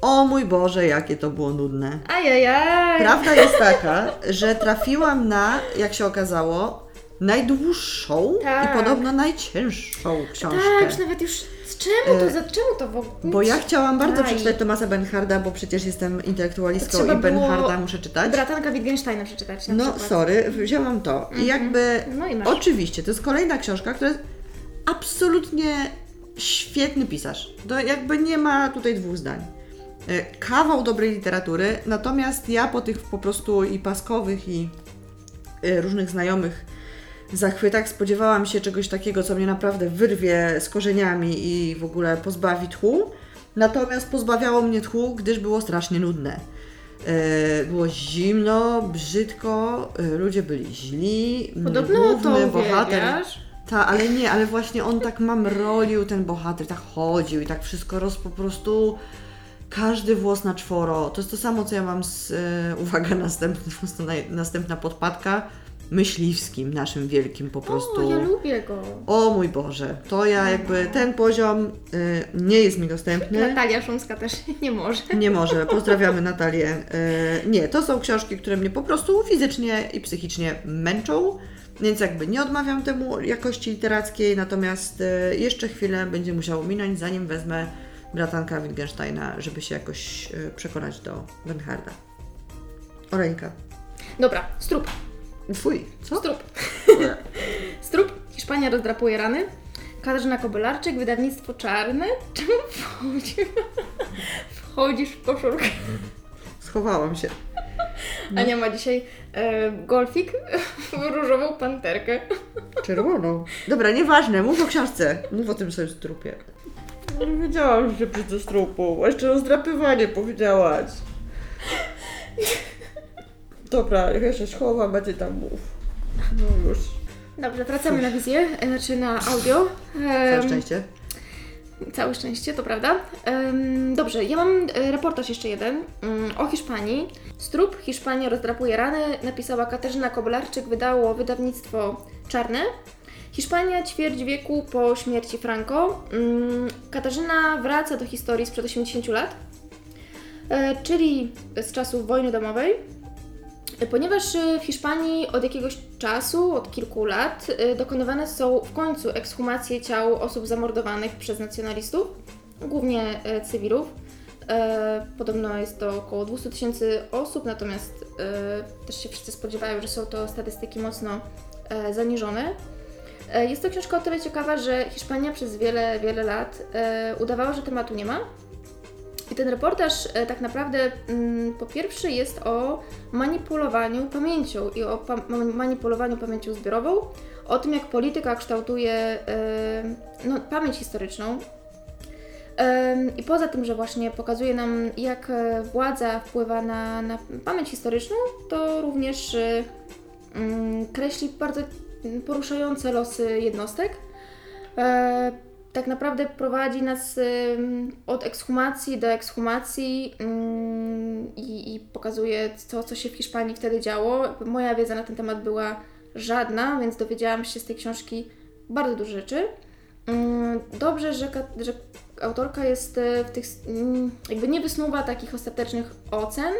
O mój Boże, jakie to było nudne. Ajajaj! Prawda jest taka, że trafiłam na, jak się okazało, najdłuższą Tak. i podobno najcięższą książkę. Tak, już nawet już z czemu to, za czemu to w ogóle? Bo ja chciałam bardzo Aj. przeczytać Tomasa Bernharda, bo przecież jestem intelektualistką Trzeba i Bernharda muszę czytać. Bratanka Wittgensteina przeczytać na No przykład. sorry, wzięłam to. I jakby No i masz. oczywiście, to jest kolejna książka, która jest absolutnie świetny pisarz. To jakby nie ma tutaj dwóch zdań. E, Kawał dobrej literatury, natomiast ja po tych po prostu i paskowych i e, różnych znajomych zachwytach. Spodziewałam się czegoś takiego, co mnie naprawdę wyrwie z korzeniami i w ogóle pozbawi tchu. Natomiast pozbawiało mnie tchu, gdyż było strasznie nudne. E, Było zimno, brzydko, ludzie byli źli. Podobno główny to bohater. uwielbiasz. Ta, ale nie, ale właśnie on tak mamrolił, ten bohater, tak chodził i tak wszystko roz po prostu. Każdy włos na czworo. To jest to samo, co ja mam z. E, uwaga, następna, następna podpadka. Myśliwskim, naszym wielkim po prostu. O, ja lubię go. O mój Boże, to ja jakby ten poziom y, nie jest mi dostępny. Natalia Szumska też nie może. Nie może, pozdrawiamy Natalię. Y, nie, to są książki, które mnie po prostu fizycznie i psychicznie męczą, więc jakby nie odmawiam temu jakości literackiej, natomiast y, jeszcze chwilę będzie musiało minąć, zanim wezmę bratanka Wittgensteina, żeby się jakoś y, przekonać do Bernharda. Oreńka. Dobra, strup. Fuj, co? Strup. Strup. Hiszpania rozdrapuje rany. Katarzyna Kobylarczyk, wydawnictwo czarne. Czemu wchodzi? wchodzisz w koszulkę? Schowałam się. Ania ma dzisiaj e, golfik, różową panterkę. Czerwoną. Dobra, nieważne, mów o książce. Mów o tym swoim strupie. Nie wiedziałam, że się przy strupu. Jeszcze rozdrapywanie powiedziałaś. Dobra, ja się schowam, a ty tam mów. No już. Dobrze, wracamy na wizję, e, znaczy na audio. Całe Em, szczęście. Całe szczęście, to prawda. Dobrze, ja mam e, reportaż jeszcze jeden mm, o Hiszpanii. Strup, Hiszpania rozdrapuje rany, napisała Katarzyna Kobylarczyk, wydało wydawnictwo Czarne. Hiszpania ćwierć wieku po śmierci Franco. Mm, Katarzyna wraca do historii sprzed 80 lat, e, czyli z czasów wojny domowej. Ponieważ e, w Hiszpanii od jakiegoś czasu, od kilku lat, e, dokonywane są w końcu ekshumacje ciał osób zamordowanych przez nacjonalistów, głównie e, cywilów. Podobno jest to około 200 tysięcy osób, natomiast też się wszyscy spodziewają, że są to statystyki mocno zaniżone. Jest to książka o tyle ciekawa, że Hiszpania przez wiele, wiele lat udawała, że tematu nie ma. I ten reportaż e, tak naprawdę mm, po pierwsze jest o manipulowaniu pamięcią i o manipulowaniu pamięcią zbiorową, o tym jak polityka kształtuje e, no, pamięć historyczną. I poza tym, że właśnie pokazuje nam, jak e, władza wpływa na, na pamięć historyczną, to również mm, kreśli bardzo poruszające losy jednostek. Tak naprawdę prowadzi nas od ekshumacji do ekshumacji i, i pokazuje to, co się w Hiszpanii wtedy działo. Moja wiedza na ten temat była żadna, więc dowiedziałam się z tej książki bardzo dużo rzeczy. Dobrze, że, że autorka jest e, w tych, jakby nie wysnuwa takich ostatecznych ocen,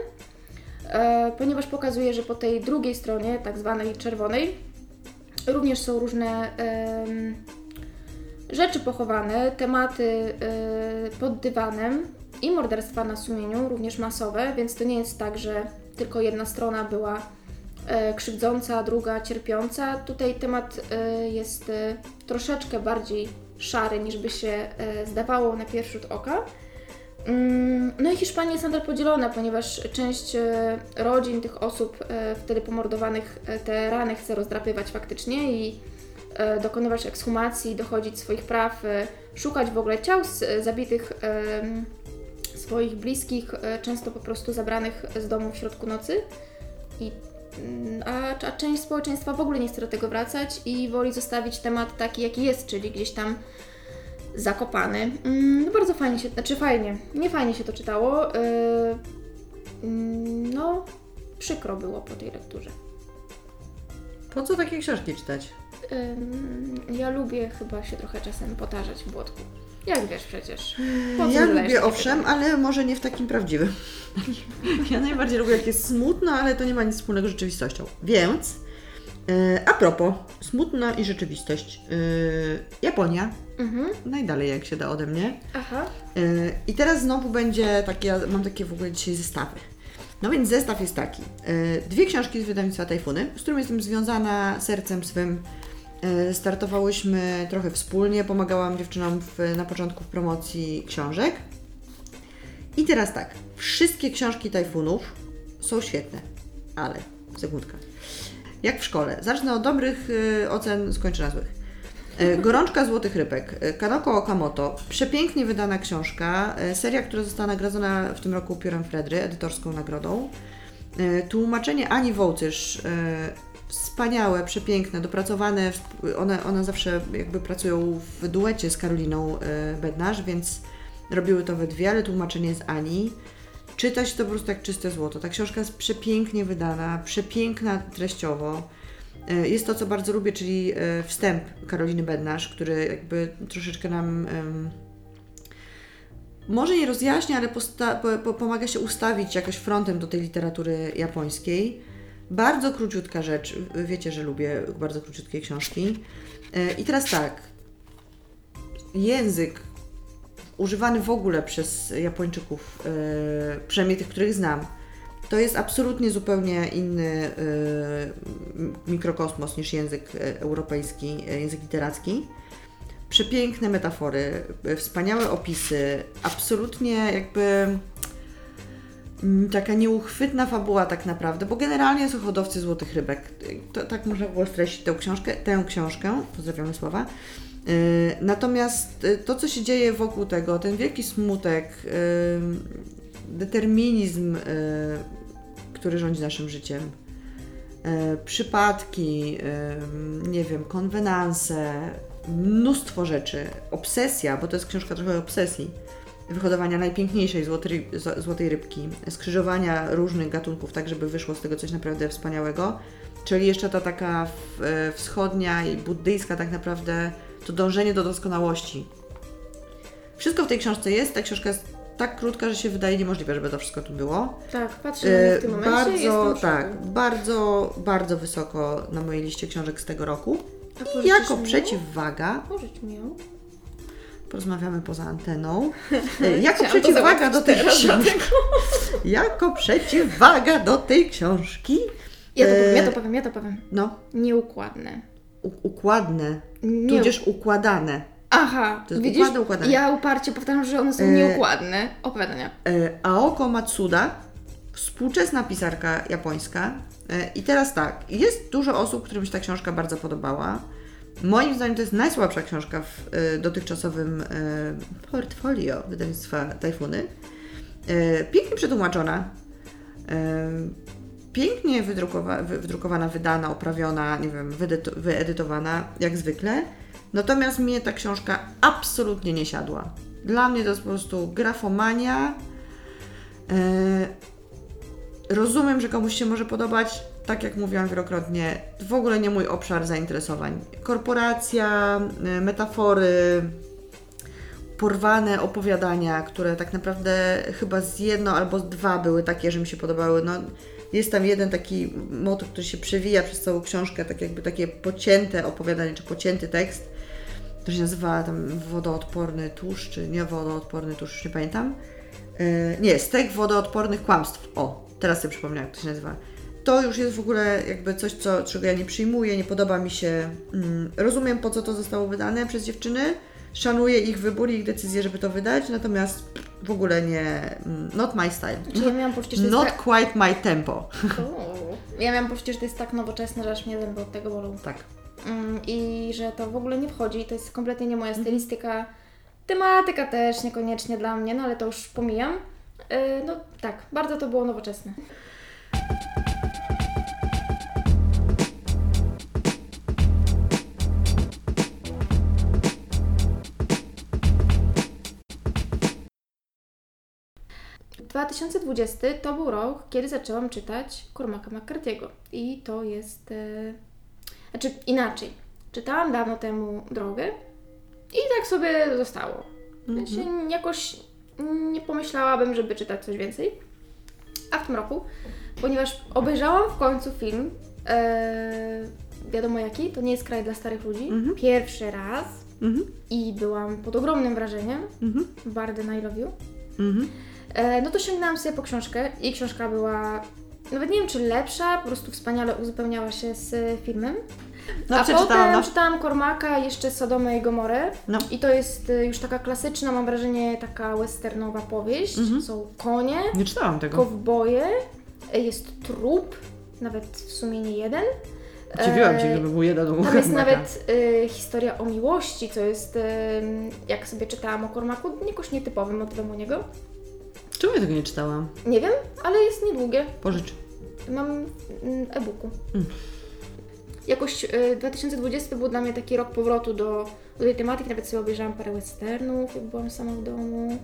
e, ponieważ pokazuje, że po tej drugiej stronie, tak zwanej czerwonej, również są różne rzeczy pochowane, tematy y, pod dywanem i morderstwa na sumieniu, również masowe, więc to nie jest tak, że tylko jedna strona była e, krzywdząca, druga cierpiąca. Tutaj temat e, jest e, troszeczkę bardziej szary niż by się e, zdawało na pierwszy rzut oka. Mm, No i Hiszpania jest nadal podzielona, ponieważ część e, rodzin tych osób e, wtedy pomordowanych e, te rany chce rozdrapywać faktycznie i dokonywać ekshumacji, dochodzić swoich praw, e, szukać w ogóle ciał e, zabitych swoich bliskich, e, często po prostu zabranych z domu w środku nocy. I, mm, a, a część społeczeństwa w ogóle nie chce do tego wracać i woli zostawić temat taki, jaki jest, czyli gdzieś tam zakopany. Mm, No bardzo fajnie się, znaczy fajnie, nie fajnie się to czytało. Mm, no, przykro było po tej lekturze. Po co takie książki czytać? Ym, ja lubię chyba się trochę czasem potarzać w błotku. Jak wiesz przecież. Po co Ja zadajesz lubię takie owszem, ale może nie w takim prawdziwym. ja najbardziej lubię jak jest smutno, ale to nie ma nic wspólnego z rzeczywistością. Więc e, a propos, smutna i rzeczywistość. E, Japonia, Mhm. najdalej jak się da ode mnie. Aha. E, I teraz znowu będzie takie, ja mam takie w ogóle dzisiaj zestawy. No więc zestaw jest taki. E, Dwie książki z wydawnictwa Tajfuny, z którym jestem związana sercem swym. E, Startowałyśmy trochę wspólnie, pomagałam dziewczynom w, na początku w promocji książek. I teraz tak, wszystkie książki Tajfunów są świetne, ale sekundka. Jak w szkole. Zacznę od dobrych y, ocen, skończę na złych. Y, Gorączka Złotych Rybek, Kanoko Okamoto, przepięknie wydana książka, seria, która została nagrodzona w tym roku Piórem Fredry, edytorską nagrodą. Tłumaczenie Ani Wołtysz, wspaniałe, przepiękne, dopracowane, one, one zawsze jakby pracują w duecie z Karoliną y, Bednarz, więc robiły to we dwie, ale tłumaczenie jest Ani. Czyta się to po prostu jak czyste złoto. Ta książka jest przepięknie wydana, przepiękna treściowo. E, Jest to, co bardzo lubię, czyli e, wstęp Karoliny Bednarz, który jakby troszeczkę nam może nie rozjaśnia, ale posta- po, po, pomaga się ustawić jakoś frontem do tej literatury japońskiej. Bardzo króciutka rzecz. Wiecie, że lubię bardzo króciutkie książki. E, I teraz tak. Język używany w ogóle przez Japończyków, e, przynajmniej tych, których znam, to jest absolutnie zupełnie inny e, mikrokosmos niż język europejski, język literacki. Przepiękne metafory, wspaniałe opisy, absolutnie jakby taka nieuchwytna fabuła tak naprawdę, bo generalnie są hodowcy złotych rybek. To, tak można było streścić tę książkę, tę książkę, pozdrawiamy słowa. Yy, Natomiast y, to, co się dzieje wokół tego, ten wielki smutek, yy, determinizm, który rządzi naszym życiem, przypadki, nie wiem, konwenanse, mnóstwo rzeczy, obsesja, bo to jest książka trochę obsesji, wyhodowania najpiękniejszej złotej, złotej rybki, skrzyżowania różnych gatunków, tak żeby wyszło z tego coś naprawdę wspaniałego. Czyli jeszcze ta taka e, wschodnia i buddyjska tak naprawdę to dążenie do doskonałości. Wszystko w tej książce jest, ta książka jest tak krótka, że się wydaje niemożliwe, żeby to wszystko tu było. Tak, patrzę na nie w tym E, momencie bardzo, tak, bardzo, bardzo wysoko na mojej liście książek z tego roku. Jako mi przeciwwaga, Pożycz mi ją. Porozmawiamy poza anteną, e, jako przeciwwaga do tej książki, jako przeciwwaga do tej książki, Ja to E, powiem, ja to powiem, ja to powiem. no, Nieukładne. u- układne, Nie... tudzież układane. Aha, To jest widzisz? układne, układane. Ja uparcie powtarzam, że one są E, nieukładne. Opowiadania. Aoko Matsuda, współczesna pisarka japońska. I teraz tak, jest dużo osób, którym się ta książka bardzo podobała. Moim zdaniem to jest najsłabsza książka w e, dotychczasowym e, portfolio wydawnictwa Tajfuny. E, pięknie przetłumaczona, e, pięknie wydrukowa- wy- wydrukowana, wydana, oprawiona, nie wiem, wyedyto- wyedytowana, jak zwykle. Natomiast mnie ta książka absolutnie nie siadła. Dla mnie to jest po prostu grafomania. Rozumiem, że komuś się może podobać, tak jak mówiłam wielokrotnie, w ogóle nie mój obszar zainteresowań. Korporacja, e, metafory, porwane opowiadania, które tak naprawdę chyba z jedno albo z dwa były takie, że mi się podobały. No, jest tam jeden taki motyw, który się przewija przez całą książkę, tak jakby takie pocięte opowiadanie, czy pocięty tekst. To się nazywa tam wodoodporny tłuszcz, czy nie wodoodporny tłuszcz, już nie pamiętam. Yy, nie, stek wodoodpornych kłamstw. O, teraz sobie przypomniałam, jak to się nazywa. To już jest w ogóle jakby coś, co, czego ja nie przyjmuję, nie podoba mi się. Mm, rozumiem, po co to zostało wydane przez dziewczyny. Szanuję ich wybór i ich decyzję, żeby to wydać, natomiast w ogóle nie. mm, Not my style. Czy ja miałam poczucie, że to jest Not tak... quite my tempo. O. Ja miałam poczucie, że to jest tak nowoczesne, że aż mnie zęby od tego bolą. Tak. Mm, I że to w ogóle nie wchodzi, to jest kompletnie nie Mhm. moja stylistyka. Tematyka też niekoniecznie dla mnie, no ale to już pomijam. Yy, no tak, bardzo to było nowoczesne. 2020 to był rok, kiedy zaczęłam czytać Cormaca McCarthy'ego. I to jest... E... Znaczy inaczej. Czytałam dawno temu Drogę i tak sobie zostało. Mhm. Się jakoś nie pomyślałabym, żeby czytać coś więcej. A w tym roku, ponieważ obejrzałam w końcu film, e... wiadomo jaki, to nie jest kraj dla starych ludzi, Mhm. pierwszy raz Mhm. i byłam pod ogromnym wrażeniem. Mhm. Barden I Love You. Mhm. E, no to sięgnęłam sobie po książkę i książka była, nawet nie wiem czy lepsza, po prostu wspaniale uzupełniała się z filmem. No, A potem no. czytałam Kormaka, jeszcze Sodomę i Gomorę No. i to jest e, już taka klasyczna, mam wrażenie, taka westernowa powieść. Mhm. Są konie, Nie czytałam tego. kowboje, e, jest trup, nawet w sumie nie jeden. Dziwiłam się, żeby był jeden Tam jest nawet y, historia o miłości, co jest, y, jak sobie czytałam o Kormaku, jakoś nietypowym motywem u niego. Czemu ja tego nie czytałam? Nie wiem, ale jest niedługie. Pożycz. Mam mm, e-booku. Mm. Jakoś y, 2020 był dla mnie taki rok powrotu do, do tej tematyki. Nawet sobie obejrzałam parę westernów, jak byłam sama w domu.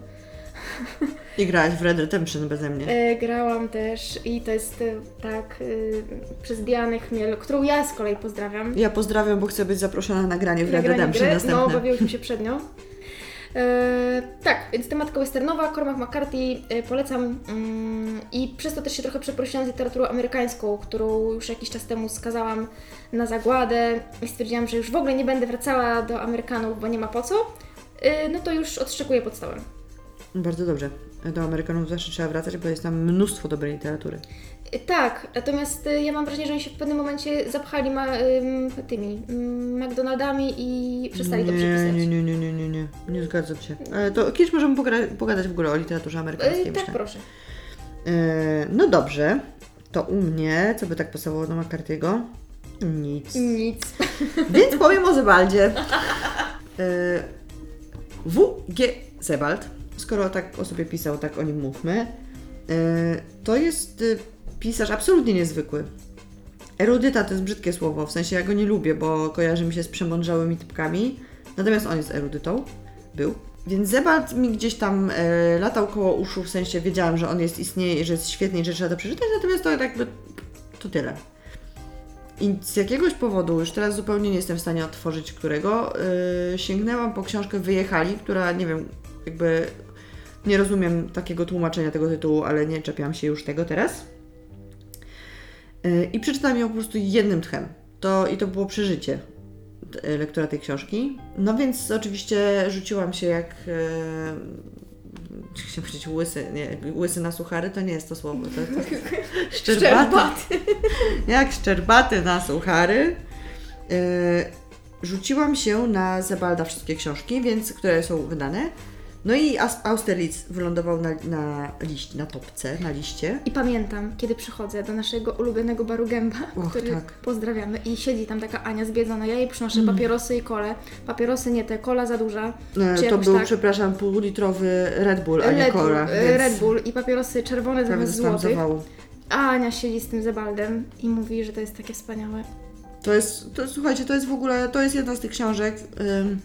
I grałaś w Red Redemption beze mnie. E, grałam też i to jest y, tak y, przez Dianę Chmiel, którą ja z kolei pozdrawiam. Ja pozdrawiam, bo chcę być zaproszona na nagranie w Red Redemption gry. następne. No, bawiłyśmy się przed nią. E, tak, więc tematyka westernowa, Cormac McCarthy e, polecam mm, i przez to też się trochę przeprosiłam z literaturą amerykańską, którą już jakiś czas temu skazałam na zagładę i stwierdziłam, że już w ogóle nie będę wracała do Amerykanów, bo nie ma po co. E, no to już odszczekuję podstawę. Bardzo dobrze. Do Amerykanów zawsze trzeba wracać, bo jest tam mnóstwo dobrej literatury. Tak, natomiast e, ja mam wrażenie, że oni się w pewnym momencie zapchali ma, ym, tymi ym, McDonaldami i przestali to nie, przepisać. nie, nie, nie, nie, nie, nie. Nie zgadzam się. Ale to kiedyś możemy pogadać w ogóle o literaturze amerykańskiej, E, tak, myślę. proszę. E, no dobrze. To u mnie, co by tak pasowało do McCarthy'ego? Nic. Nic. Więc powiem o Zebaldzie. E, W.G. Zebald, skoro tak o sobie pisał, tak o nim mówmy, e, to jest e, pisarz absolutnie niezwykły. Erudyta to jest brzydkie słowo, w sensie ja go nie lubię, bo kojarzy mi się z przemądrzałymi typkami, natomiast on jest erudytą, był. Więc Zebald mi gdzieś tam e, latał koło uszu, w sensie wiedziałam, że on jest, istnieje że jest świetny i że trzeba to przeczytać, natomiast to jakby to tyle. I z jakiegoś powodu, już teraz zupełnie nie jestem w stanie otworzyć którego, yy, sięgnęłam po książkę Wyjechali, która nie wiem, jakby nie rozumiem takiego tłumaczenia tego tytułu, ale nie czepiam się już tego teraz. Yy, I przeczytałam ją po prostu jednym tchem. To, I to było przeżycie yy, lektura tej książki. No więc oczywiście rzuciłam się jak. Yy, chciałam powiedzieć łysy, nie, łysy na suchary, to nie jest to słowo, to, to szczerbaty jak szczerbaty na suchary. Yy, rzuciłam się na Zebalda wszystkie książki, więc, które są wydane. No i Austerlitz wylądował na, na, liść, na topce, na liście. I pamiętam, kiedy przychodzę do naszego ulubionego baru Gęba, Och, który tak. pozdrawiamy i siedzi tam taka Ania zbiedzona. Ja jej przynoszę Mm. papierosy i kole. Papierosy nie te, kola za duża. E, to był, tak? przepraszam, półlitrowy Red Bull, a nie Red Bull, Cola. e, Red Bull i papierosy czerwone zamiast złotych. A Ania siedzi z tym Zebaldem i mówi, że to jest takie wspaniałe. To jest, to, słuchajcie, to jest w ogóle, to jest jedna z tych książek, ym,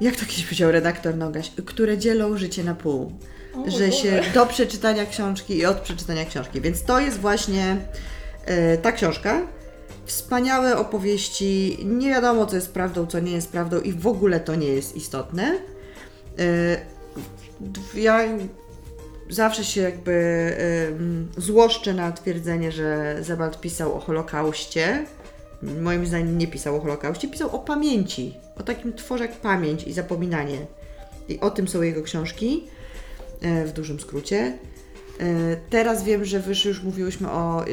jak to kiedyś powiedział redaktor Nogaś, które dzielą życie na pół. O, że się do przeczytania książki i od przeczytania książki. Więc to jest właśnie e, ta książka. Wspaniałe opowieści, nie wiadomo co jest prawdą, co nie jest prawdą i w ogóle to nie jest istotne. E, ja zawsze się jakby em, złoszczę na twierdzenie, że Zebald pisał o Holokauście. Moim zdaniem nie pisał o Holokauście, pisał o pamięci, o takim tworze jak pamięć i zapominanie. I o tym są jego książki, e, w dużym skrócie. E, Teraz wiem, że wyżej już mówiłyśmy o. e,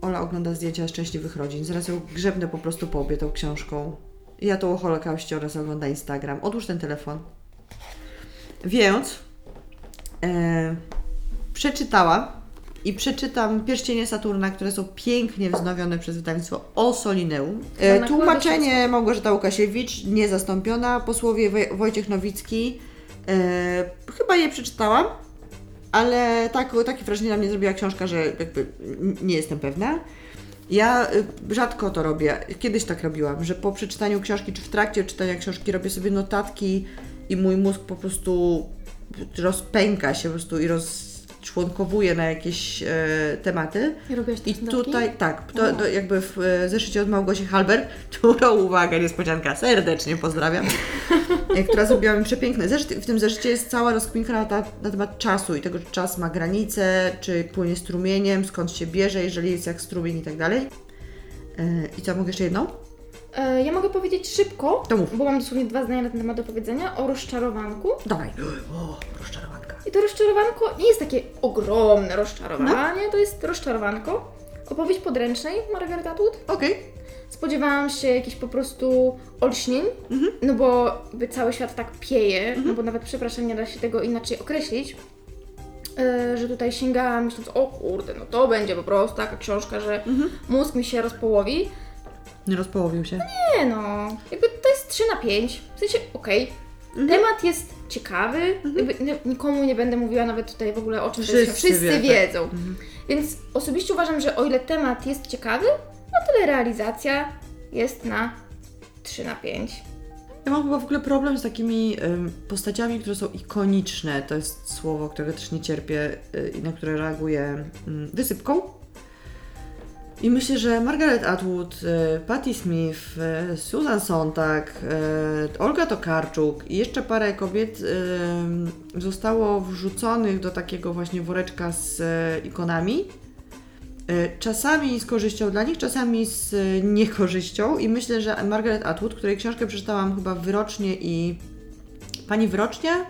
Ola ogląda zdjęcia szczęśliwych rodzin. Zaraz ją grzebnę po prostu po obie tą książką. Ja to o Holokauście oraz ogląda Instagram. Odłóż ten telefon. Więc e, przeczytałam i przeczytam Pierścienie Saturna, które są pięknie wznowione przez wydawnictwo Osolineum. E, tłumaczenie Małgorzata Łukasiewicz, niezastąpiona. Posłowie Woj- Wojciech Nowicki. E, chyba je przeczytałam, ale tak, takie wrażenie na mnie zrobiła książka, że jakby nie jestem pewna. Ja y, rzadko to robię. Kiedyś tak robiłam, że po przeczytaniu książki, czy w trakcie czytania książki robię sobie notatki i mój mózg po prostu rozpęka się po prostu i rozczłonkowuje na jakieś e, tematy. I tutaj, tak, to, to jakby w e, zeszycie od Małgosi Halber, którą, uwaga, niespodzianka, serdecznie pozdrawiam, e, która zrobiła mi przepiękny zeszyt. W tym zeszycie jest cała rozkminka na, ta, na temat czasu i tego, czy czas ma granice, czy płynie strumieniem, skąd się bierze, jeżeli jest jak strumień i tak dalej. E, I co, mogę jeszcze jedną? E, ja mogę powiedzieć szybko, To mów. bo mam dosłownie dwa zdania na ten temat do powiedzenia, o rozczarowanku. Dawaj. O, rozczarowanka. I to rozczarowanko nie jest takie ogromne rozczarowanie, to jest rozczarowanko. Opowieść podręcznej Margaret Atwood. Okej. Spodziewałam się jakichś po prostu olśnień, no bo jakby cały świat tak pieje, no bo nawet, przepraszam, nie da się tego inaczej określić. e, że tutaj sięgałam myśląc, o kurde, no to będzie po prostu taka książka, że Mhm. mózg mi się rozpołowi. Nie rozpołowił się. Nie no, jakby to jest 3 na 5, w sensie okej. Mhm. Temat jest ciekawy, jakby nie- nikomu nie będę mówiła nawet tutaj w ogóle o czym to jest. Wszyscy Wszyscy wie, wiedzą. Więc osobiście uważam, że o ile temat jest ciekawy, o tyle realizacja jest na 3 na 5. Ja mam chyba w ogóle problem z takimi ym, postaciami, które są ikoniczne. To jest słowo, którego też nie cierpię y, i na które reaguję ym, wysypką. I myślę, że Margaret Atwood, y, Patti Smith, y, Susan Sontag, y, Olga Tokarczuk i jeszcze parę kobiet zostało wrzuconych do takiego właśnie woreczka z ikonami. Czasami z korzyścią dla nich, czasami z niekorzyścią i myślę, że Margaret Atwood, której książkę przeczytałam chyba wyrocznie i Pani wyrocznia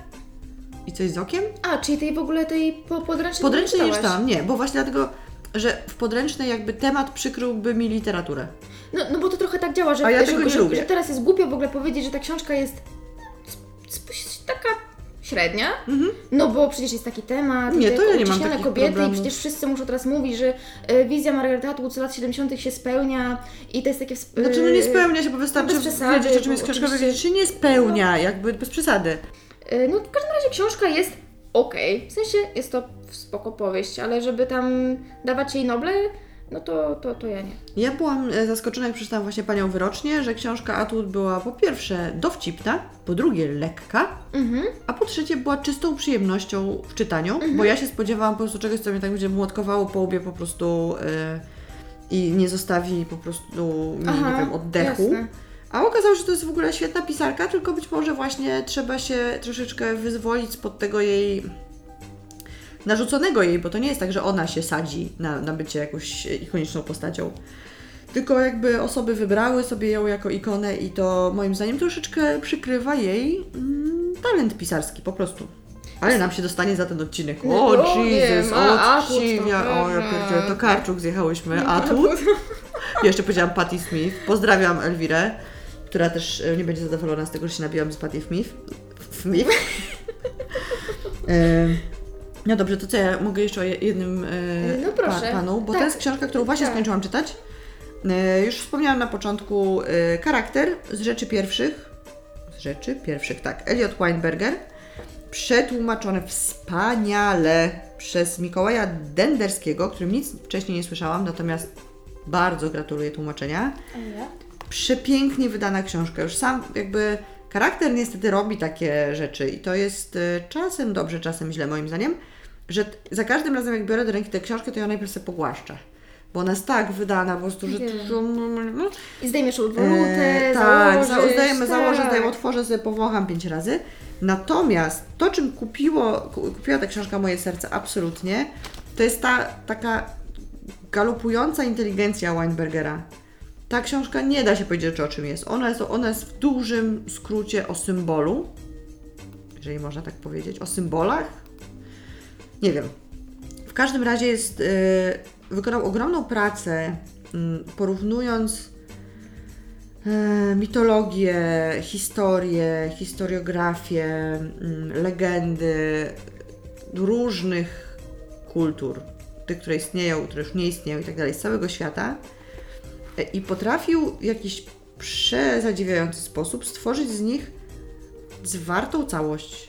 i coś z okiem? A, czyli tej w ogóle tej po, podręcznej Podręcznej nie czytałam, nie, bo właśnie dlatego, że w podręcznej jakby temat przykryłby mi literaturę. No, no bo to trochę tak działa, że, A ja że, nie że, lubię. że teraz jest głupio w ogóle powiedzieć, że ta książka jest sp- sp- taka średnia, no bo przecież jest taki temat, Mhm. Nie, to ja nie mam uciśnione takich kobiety problemów. i przecież wszyscy muszą teraz mówić, że e, wizja Margaret Atwood z lat 70 się spełnia i to jest takie... wsp- Znaczy no nie spełnia się, bo wystarczy bez przesady, wiedzieć, o czym jest bo książka, oczywiście- wiedzieć, czy nie spełnia, jakby bez przesady. E, No w każdym razie książka jest okej, w sensie jest to spoko powieść, ale żeby tam dawać jej noble, no to, to, to ja nie. Ja byłam e, zaskoczona, jak przeczytałam właśnie Panią Wyrocznie, że książka Atwood była po pierwsze dowcipna, po drugie lekka, Mhm. a po trzecie była czystą przyjemnością w czytaniu, bo ja się spodziewałam po prostu czegoś, co mnie tak będzie młotkowało po łbie po prostu e, i nie zostawi po prostu mi, Aha, nie wiem, oddechu. jasne. A okazało się, że to jest w ogóle świetna pisarka, tylko być może właśnie trzeba się troszeczkę wyzwolić spod tego jej narzuconego jej, bo to nie jest tak, że ona się sadzi na, na bycie jakąś ikoniczną postacią. Tylko jakby osoby wybrały sobie ją jako ikonę i to moim zdaniem troszeczkę przykrywa jej mm, talent pisarski po prostu. Ale nam się dostanie za ten odcinek. No O wiem, Jesus, a o Atwood to odciwia, o ja pierdzielę, to Karczuk zjechałyśmy, Atwood. Jeszcze powiedziałam Patti Smith. Pozdrawiam Elwirę, która też e, nie będzie zadowolona z tego, że się nabiłam z Patti Smith. Smith. E, No dobrze, to co ja mogę jeszcze o je- jednym e, No proszę. pa- panu, bo Tak. to jest książka, którą właśnie Tak. skończyłam czytać. Już wspomniałam na początku charakter z rzeczy pierwszych. Z rzeczy pierwszych, tak. Elliot Weinberger. Przetłumaczone wspaniale przez Mikołaja Denderskiego, którym nic wcześniej nie słyszałam, natomiast bardzo gratuluję tłumaczenia. Przepięknie wydana książka. Już sam jakby charakter niestety robi takie rzeczy i to jest e, czasem dobrze, czasem źle moim zdaniem, że za każdym razem jak biorę do ręki tę książkę, to ja najpierw sobie pogłaszczę. Bo ona jest tak wydana po prostu, że... Wiem. to- no, I zdejmiesz wolutę, E, tak, założysz, zdajemy, założę, tak. zdajemy, otworzę sobie, powącham pięć razy. Natomiast to, czym kupiło, ku- kupiła ta książka moje serce absolutnie, to jest ta taka galopująca inteligencja Weinbergera. Ta książka nie da się powiedzieć, o czym jest. Ona jest, ona jest w dużym skrócie o symbolu, jeżeli można tak powiedzieć, o symbolach. Nie wiem. W każdym razie jest, yy, wykonał ogromną pracę, mm, porównując e, mitologię, historię, historiografię, mm, legendy różnych kultur, tych, które istnieją, które już nie istnieją i tak dalej, z całego świata i potrafił w jakiś przezadziwiający sposób stworzyć z nich zwartą całość,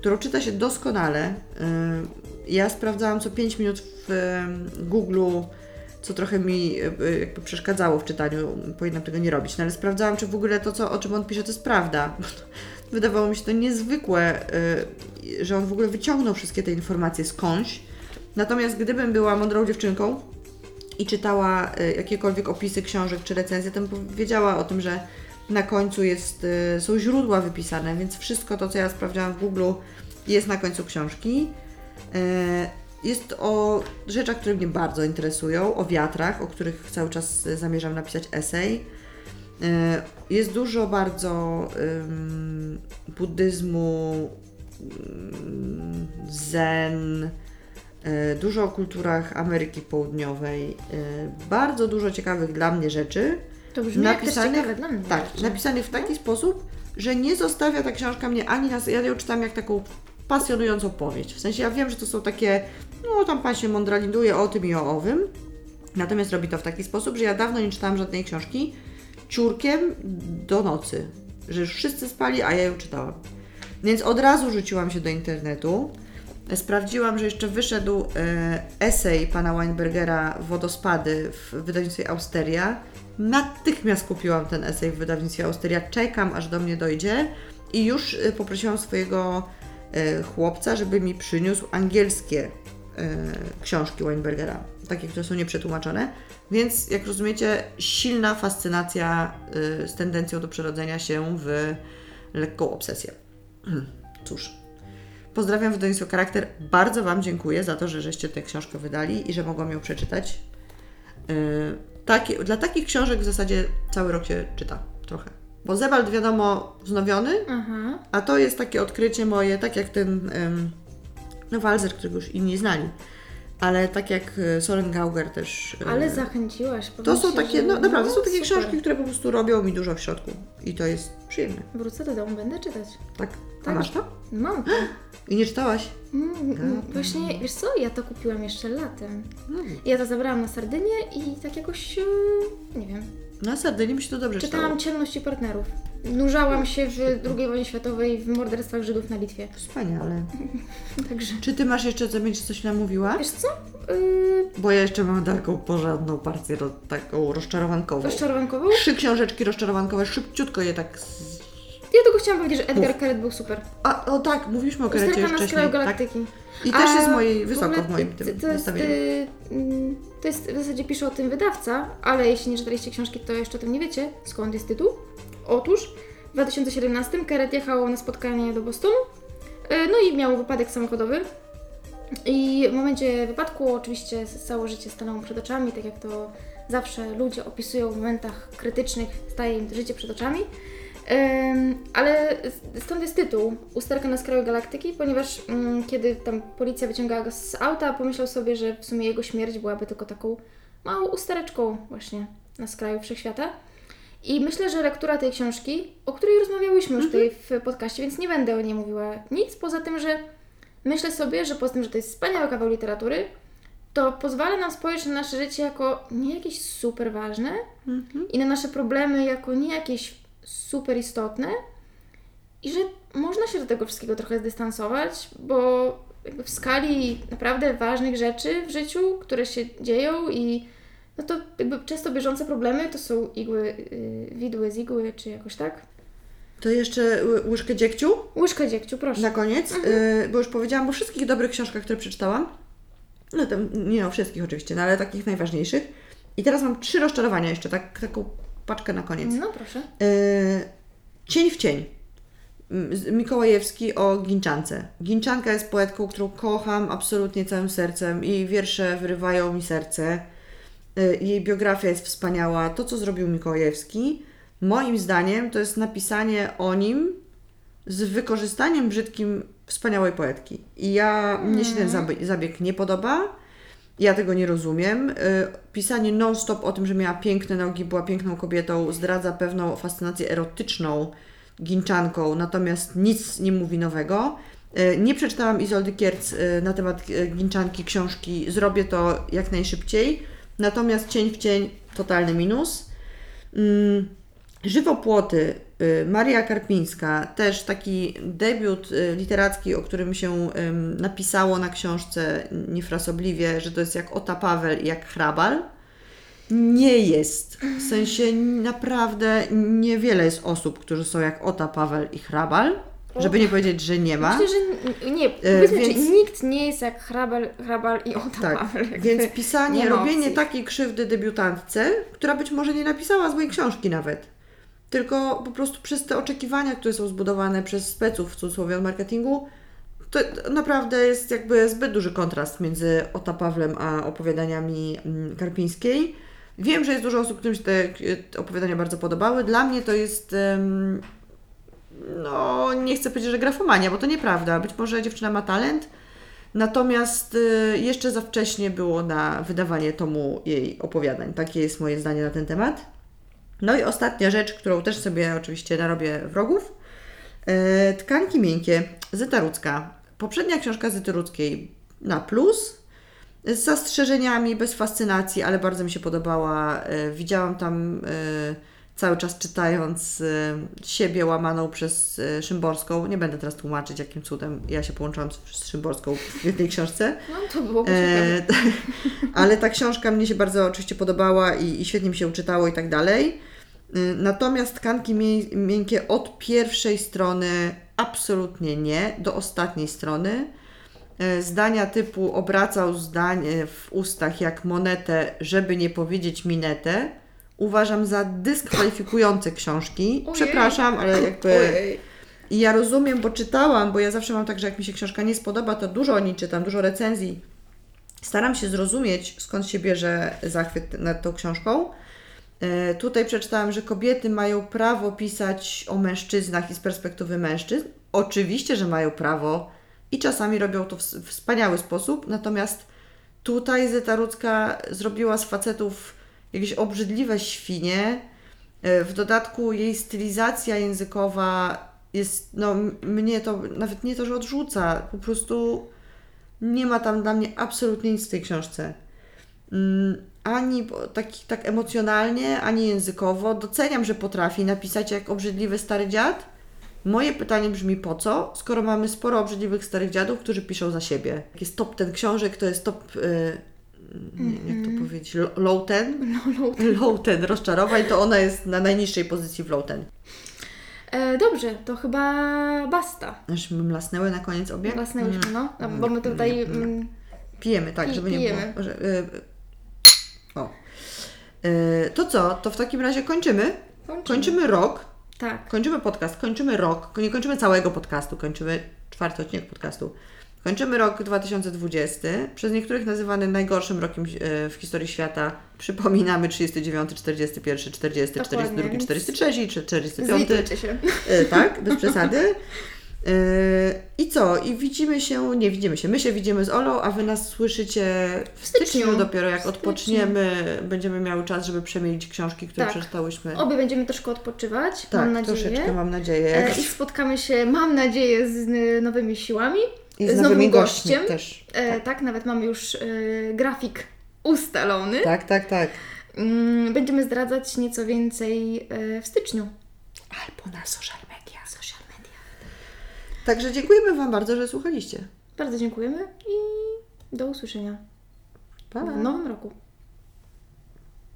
którą czyta się doskonale. Y, Ja sprawdzałam co 5 minut w y, Google, co trochę mi y, jakby przeszkadzało w czytaniu. Powinnam tego nie robić, no ale sprawdzałam, czy w ogóle to, co, o czym on pisze, to jest prawda. Wydawało mi się to niezwykłe, że on w ogóle wyciągnął wszystkie te informacje skądś. Natomiast gdybym była mądrą dziewczynką, i czytała y, jakiekolwiek opisy książek czy recenzje, to wiedziała o tym, że na końcu jest, y, są źródła wypisane, więc wszystko to, co ja sprawdziłam w Google, jest na końcu książki. Y, Jest o rzeczach, które mnie bardzo interesują, o wiatrach, o których cały czas zamierzam napisać esej. Jest dużo bardzo buddyzmu, zen, dużo o kulturach Ameryki Południowej, e, bardzo dużo ciekawych dla mnie rzeczy. To brzmi napisanych- ciekawe dla mnie. Tak, rzeczy. napisanych w taki sposób, że nie zostawia ta książka mnie ani na... Ja ją czytam jak taką pasjonującą powieść. W sensie ja wiem, że to są takie, no tam pan się mądralinduje o tym i o owym. Natomiast robi to w taki sposób, że ja dawno nie czytałam żadnej książki ciurkiem do nocy. Że już wszyscy spali, a ja ją czytałam. Więc od razu rzuciłam się do internetu. Sprawdziłam, że jeszcze wyszedł e, esej pana Weinbergera Wodospady w wydawnictwie Austeria. Natychmiast kupiłam ten esej w wydawnictwie Austeria. Czekam, aż do mnie dojdzie. I już e, poprosiłam swojego e, chłopca, żeby mi przyniósł angielskie książki Weinbergera. Takie, które są nieprzetłumaczone. Więc, jak rozumiecie, silna fascynacja z tendencją do przerodzenia się w lekką obsesję. Cóż, pozdrawiam wydawnictwo Charakter. Bardzo Wam dziękuję za to, że żeście tę książkę wydali i że mogłam ją przeczytać. Yy, takie, dla takich książek w zasadzie cały rok się czyta trochę. Bo Zebald wiadomo wznowiony, Aha. a to jest takie odkrycie moje, tak jak ten ym, no Walzer, którego już inni znali. Ale tak jak y, Soren Gauger też. y, Ale zachęciłaś. to są takie, no naprawdę, to są takie super. książki, które po prostu robią mi dużo w środku. I to jest przyjemne. Wrócę do domu, będę czytać. Tak? A Tak. masz to? Mam to. I nie czytałaś? Mm, mm, Właśnie, wiesz co, ja to kupiłam jeszcze latem. No. Ja to zabrałam na Sardynię i tak jakoś, e, nie wiem, Na Sardynii mi się to dobrze czytałam. Ciemności Partnerów. Nurzałam się w II wojnie światowej w morderstwach Żydów na Litwie. Wspaniale. Także, Czy ty masz jeszcze, co będziesz coś nam mówiła? wiesz co, yy, Bo ja jeszcze mam taką porządną partię, ro, taką rozczarowankową. rozczarowankową? Trzy książeczki rozczarowankowe, szybciutko je tak... Z... Ja tylko chciałam powiedzieć, że Edgar. Keret był super. A, o tak, mówiliśmy o Karecie Usterka już na wcześniej. skraju Tak? galaktyki. I też A jest mojej, w wysoko ogóle w moim tym to jest, zestawieniu. y, mm, to jest, w zasadzie pisze o tym wydawca, ale jeśli nie czytaliście książki, to jeszcze o tym nie wiecie. Skąd jest tytuł? Otóż w 2017 Keret jechał na spotkanie do Bostonu, y, no i miał wypadek samochodowy. I w momencie wypadku oczywiście całe życie stanęło przed oczami, tak jak to zawsze ludzie opisują w momentach krytycznych, staje im życie przed oczami. Ale stąd jest tytuł. Usterka na skraju galaktyki, ponieważ mm, kiedy tam policja wyciągała go z auta, pomyślał sobie, że w sumie jego śmierć byłaby tylko taką małą ustereczką właśnie na skraju wszechświata. I myślę, że lektura tej książki, o której rozmawiałyśmy już tutaj w podcaście, więc nie będę o niej mówiła nic, poza tym, że myślę sobie, że poza tym, że to jest wspaniały kawał literatury, to pozwala nam spojrzeć na nasze życie jako nie jakieś super ważne i na nasze problemy jako nie jakieś super istotne i że można się do tego wszystkiego trochę zdystansować, bo jakby w skali naprawdę ważnych rzeczy w życiu, które się dzieją i no to jakby często bieżące problemy to są igły, yy, widły z igły, czy jakoś tak. To jeszcze ły- łyżkę dziegciu Łyżka dziegciu, proszę. na koniec, y, bo już powiedziałam o wszystkich dobrych książkach, które przeczytałam. No tam nie o wszystkich oczywiście, no ale takich najważniejszych. I teraz mam trzy rozczarowania jeszcze, tak, taką paczkę na koniec. No proszę. Y, cień w cień. M- z- Mikołajewski o Ginczance. Ginczanka jest poetką, którą kocham absolutnie całym sercem i wiersze wyrywają mi serce. Y, Jej biografia jest wspaniała. To, co zrobił Mikołajewski, moim zdaniem, to jest napisanie o nim z wykorzystaniem brzydkim wspaniałej poetki. I ja, mnie się ten zabieg, zabieg nie podoba. Ja tego nie rozumiem. Y, Pisanie non-stop o tym, że miała piękne nogi, była piękną kobietą, zdradza pewną fascynację erotyczną ginczanką, natomiast nic nie mówi nowego. Y, Nie przeczytałam Izoldy Kierc y, na temat ginczanki książki. Zrobię to jak najszybciej. Natomiast cień w cień totalny minus. Żywopłoty, y, Maria Karpińska, też taki debiut y, literacki, o którym się napisało na książce niefrasobliwie, że to jest jak Ota Paweł i jak Hrabal. Nie jest. W sensie naprawdę niewiele jest osób, którzy są jak Ota Paweł i Hrabal, żeby nie powiedzieć, że nie ma. Myślę, że nie, powiedzmy, więc- nikt nie jest jak Hrabal, Hrabal i Ota Tak, Paweł. więc pisanie, robienie takiej krzywdy debiutantce, która być może nie napisała złej książki nawet, tylko po prostu przez te oczekiwania, które są zbudowane przez speców w cudzysłowie od marketingu, to naprawdę jest jakby zbyt duży kontrast między Ota Pawlem a opowiadaniami mm, Karpińskiej. Wiem, że jest dużo osób, którym się te te opowiadania bardzo podobały. Dla mnie to jest no, nie chcę powiedzieć, że grafomania, bo to nieprawda. Być może dziewczyna ma talent, natomiast y, jeszcze za wcześnie było na wydawanie tomu jej opowiadań. Takie jest moje zdanie na ten temat. No i ostatnia rzecz, którą też sobie oczywiście narobię wrogów. E, tkanki miękkie, Zeta Rudzka. poprzednia książka Zyty na plus, z zastrzeżeniami, bez fascynacji, ale bardzo mi się podobała. E, Widziałam tam e, cały czas czytając e, siebie łamaną przez e, Szymborską. Nie będę teraz tłumaczyć, jakim cudem ja się połączyłam z, Szymborską w jednej książce. No to było. E, ale ta książka mnie się bardzo oczywiście podobała i, i świetnie mi się uczytało i tak dalej. Y, Natomiast tkanki mię- miękkie od pierwszej strony absolutnie nie, do ostatniej strony. E, Zdania typu obracał zdanie w ustach jak monetę, żeby nie powiedzieć minetę, uważam za dyskwalifikujące książki. Ojej. Przepraszam, ale jakby. Ojej. I ja rozumiem, bo czytałam, bo ja zawsze mam tak, że jak mi się książka nie spodoba, to dużo o niej czytam, dużo recenzji. Staram się zrozumieć, skąd się bierze zachwyt nad tą książką. E, tutaj przeczytałam, że kobiety mają prawo pisać o mężczyznach i z perspektywy mężczyzn. Oczywiście, że mają prawo i czasami robią to w wspaniały sposób, natomiast tutaj Zyta Rudzka zrobiła z facetów jakieś obrzydliwe świnie. E, W dodatku jej stylizacja językowa jest, no mnie to, nawet nie to, że odrzuca, po prostu nie ma tam dla mnie absolutnie nic w tej książce. Mm, Ani tak, tak emocjonalnie, ani językowo. Doceniam, że potrafi napisać jak obrzydliwy stary dziad. Moje pytanie brzmi po co, skoro mamy sporo obrzydliwych starych dziadów, którzy piszą za siebie. Jest top ten książek, to jest top, y, nie, jak to powiedzieć, low? No, no. Low ten rozczarowań, to ona jest na najniższej pozycji w low ten. E, dobrze, to chyba basta. Aż my mlasnęły na koniec obie? Własnęłyśmy, no. no. Bo my tutaj... Mm, Pijemy, tak, żeby nie pijemy. było. Że, y, o. Y, to co? To w takim razie kończymy. Kończymy rok. Tak. Kończymy podcast, kończymy rok. Nie kończymy całego podcastu, kończymy czwarty odcinek podcastu. Kończymy rok 2020, przez niektórych nazywany najgorszym rokiem e, w historii świata. Przypominamy 39, 41, 40, Dokładnie, 42, więc 43 czy 45. Zlitujcie się. E, tak, bez przesady. E, I co? I widzimy się, nie widzimy się, my się widzimy z Olą, a Wy nas słyszycie w styczniu, styczniu. dopiero jak styczniu. odpoczniemy, będziemy miały czas, żeby przemielić książki, które Tak. przeczytałyśmy. Obie będziemy troszkę odpoczywać, tak, mam nadzieję. troszeczkę mam nadzieję. I spotkamy się, mam nadzieję, z nowymi siłami. I z z nowym gościem. też. E, tak, nawet mamy już e, grafik ustalony. Tak, tak, tak. Mm, będziemy zdradzać nieco więcej e, w styczniu. Albo na social media. Social media. Także dziękujemy Wam bardzo, że słuchaliście. Bardzo dziękujemy i do usłyszenia Pa! w nowym roku.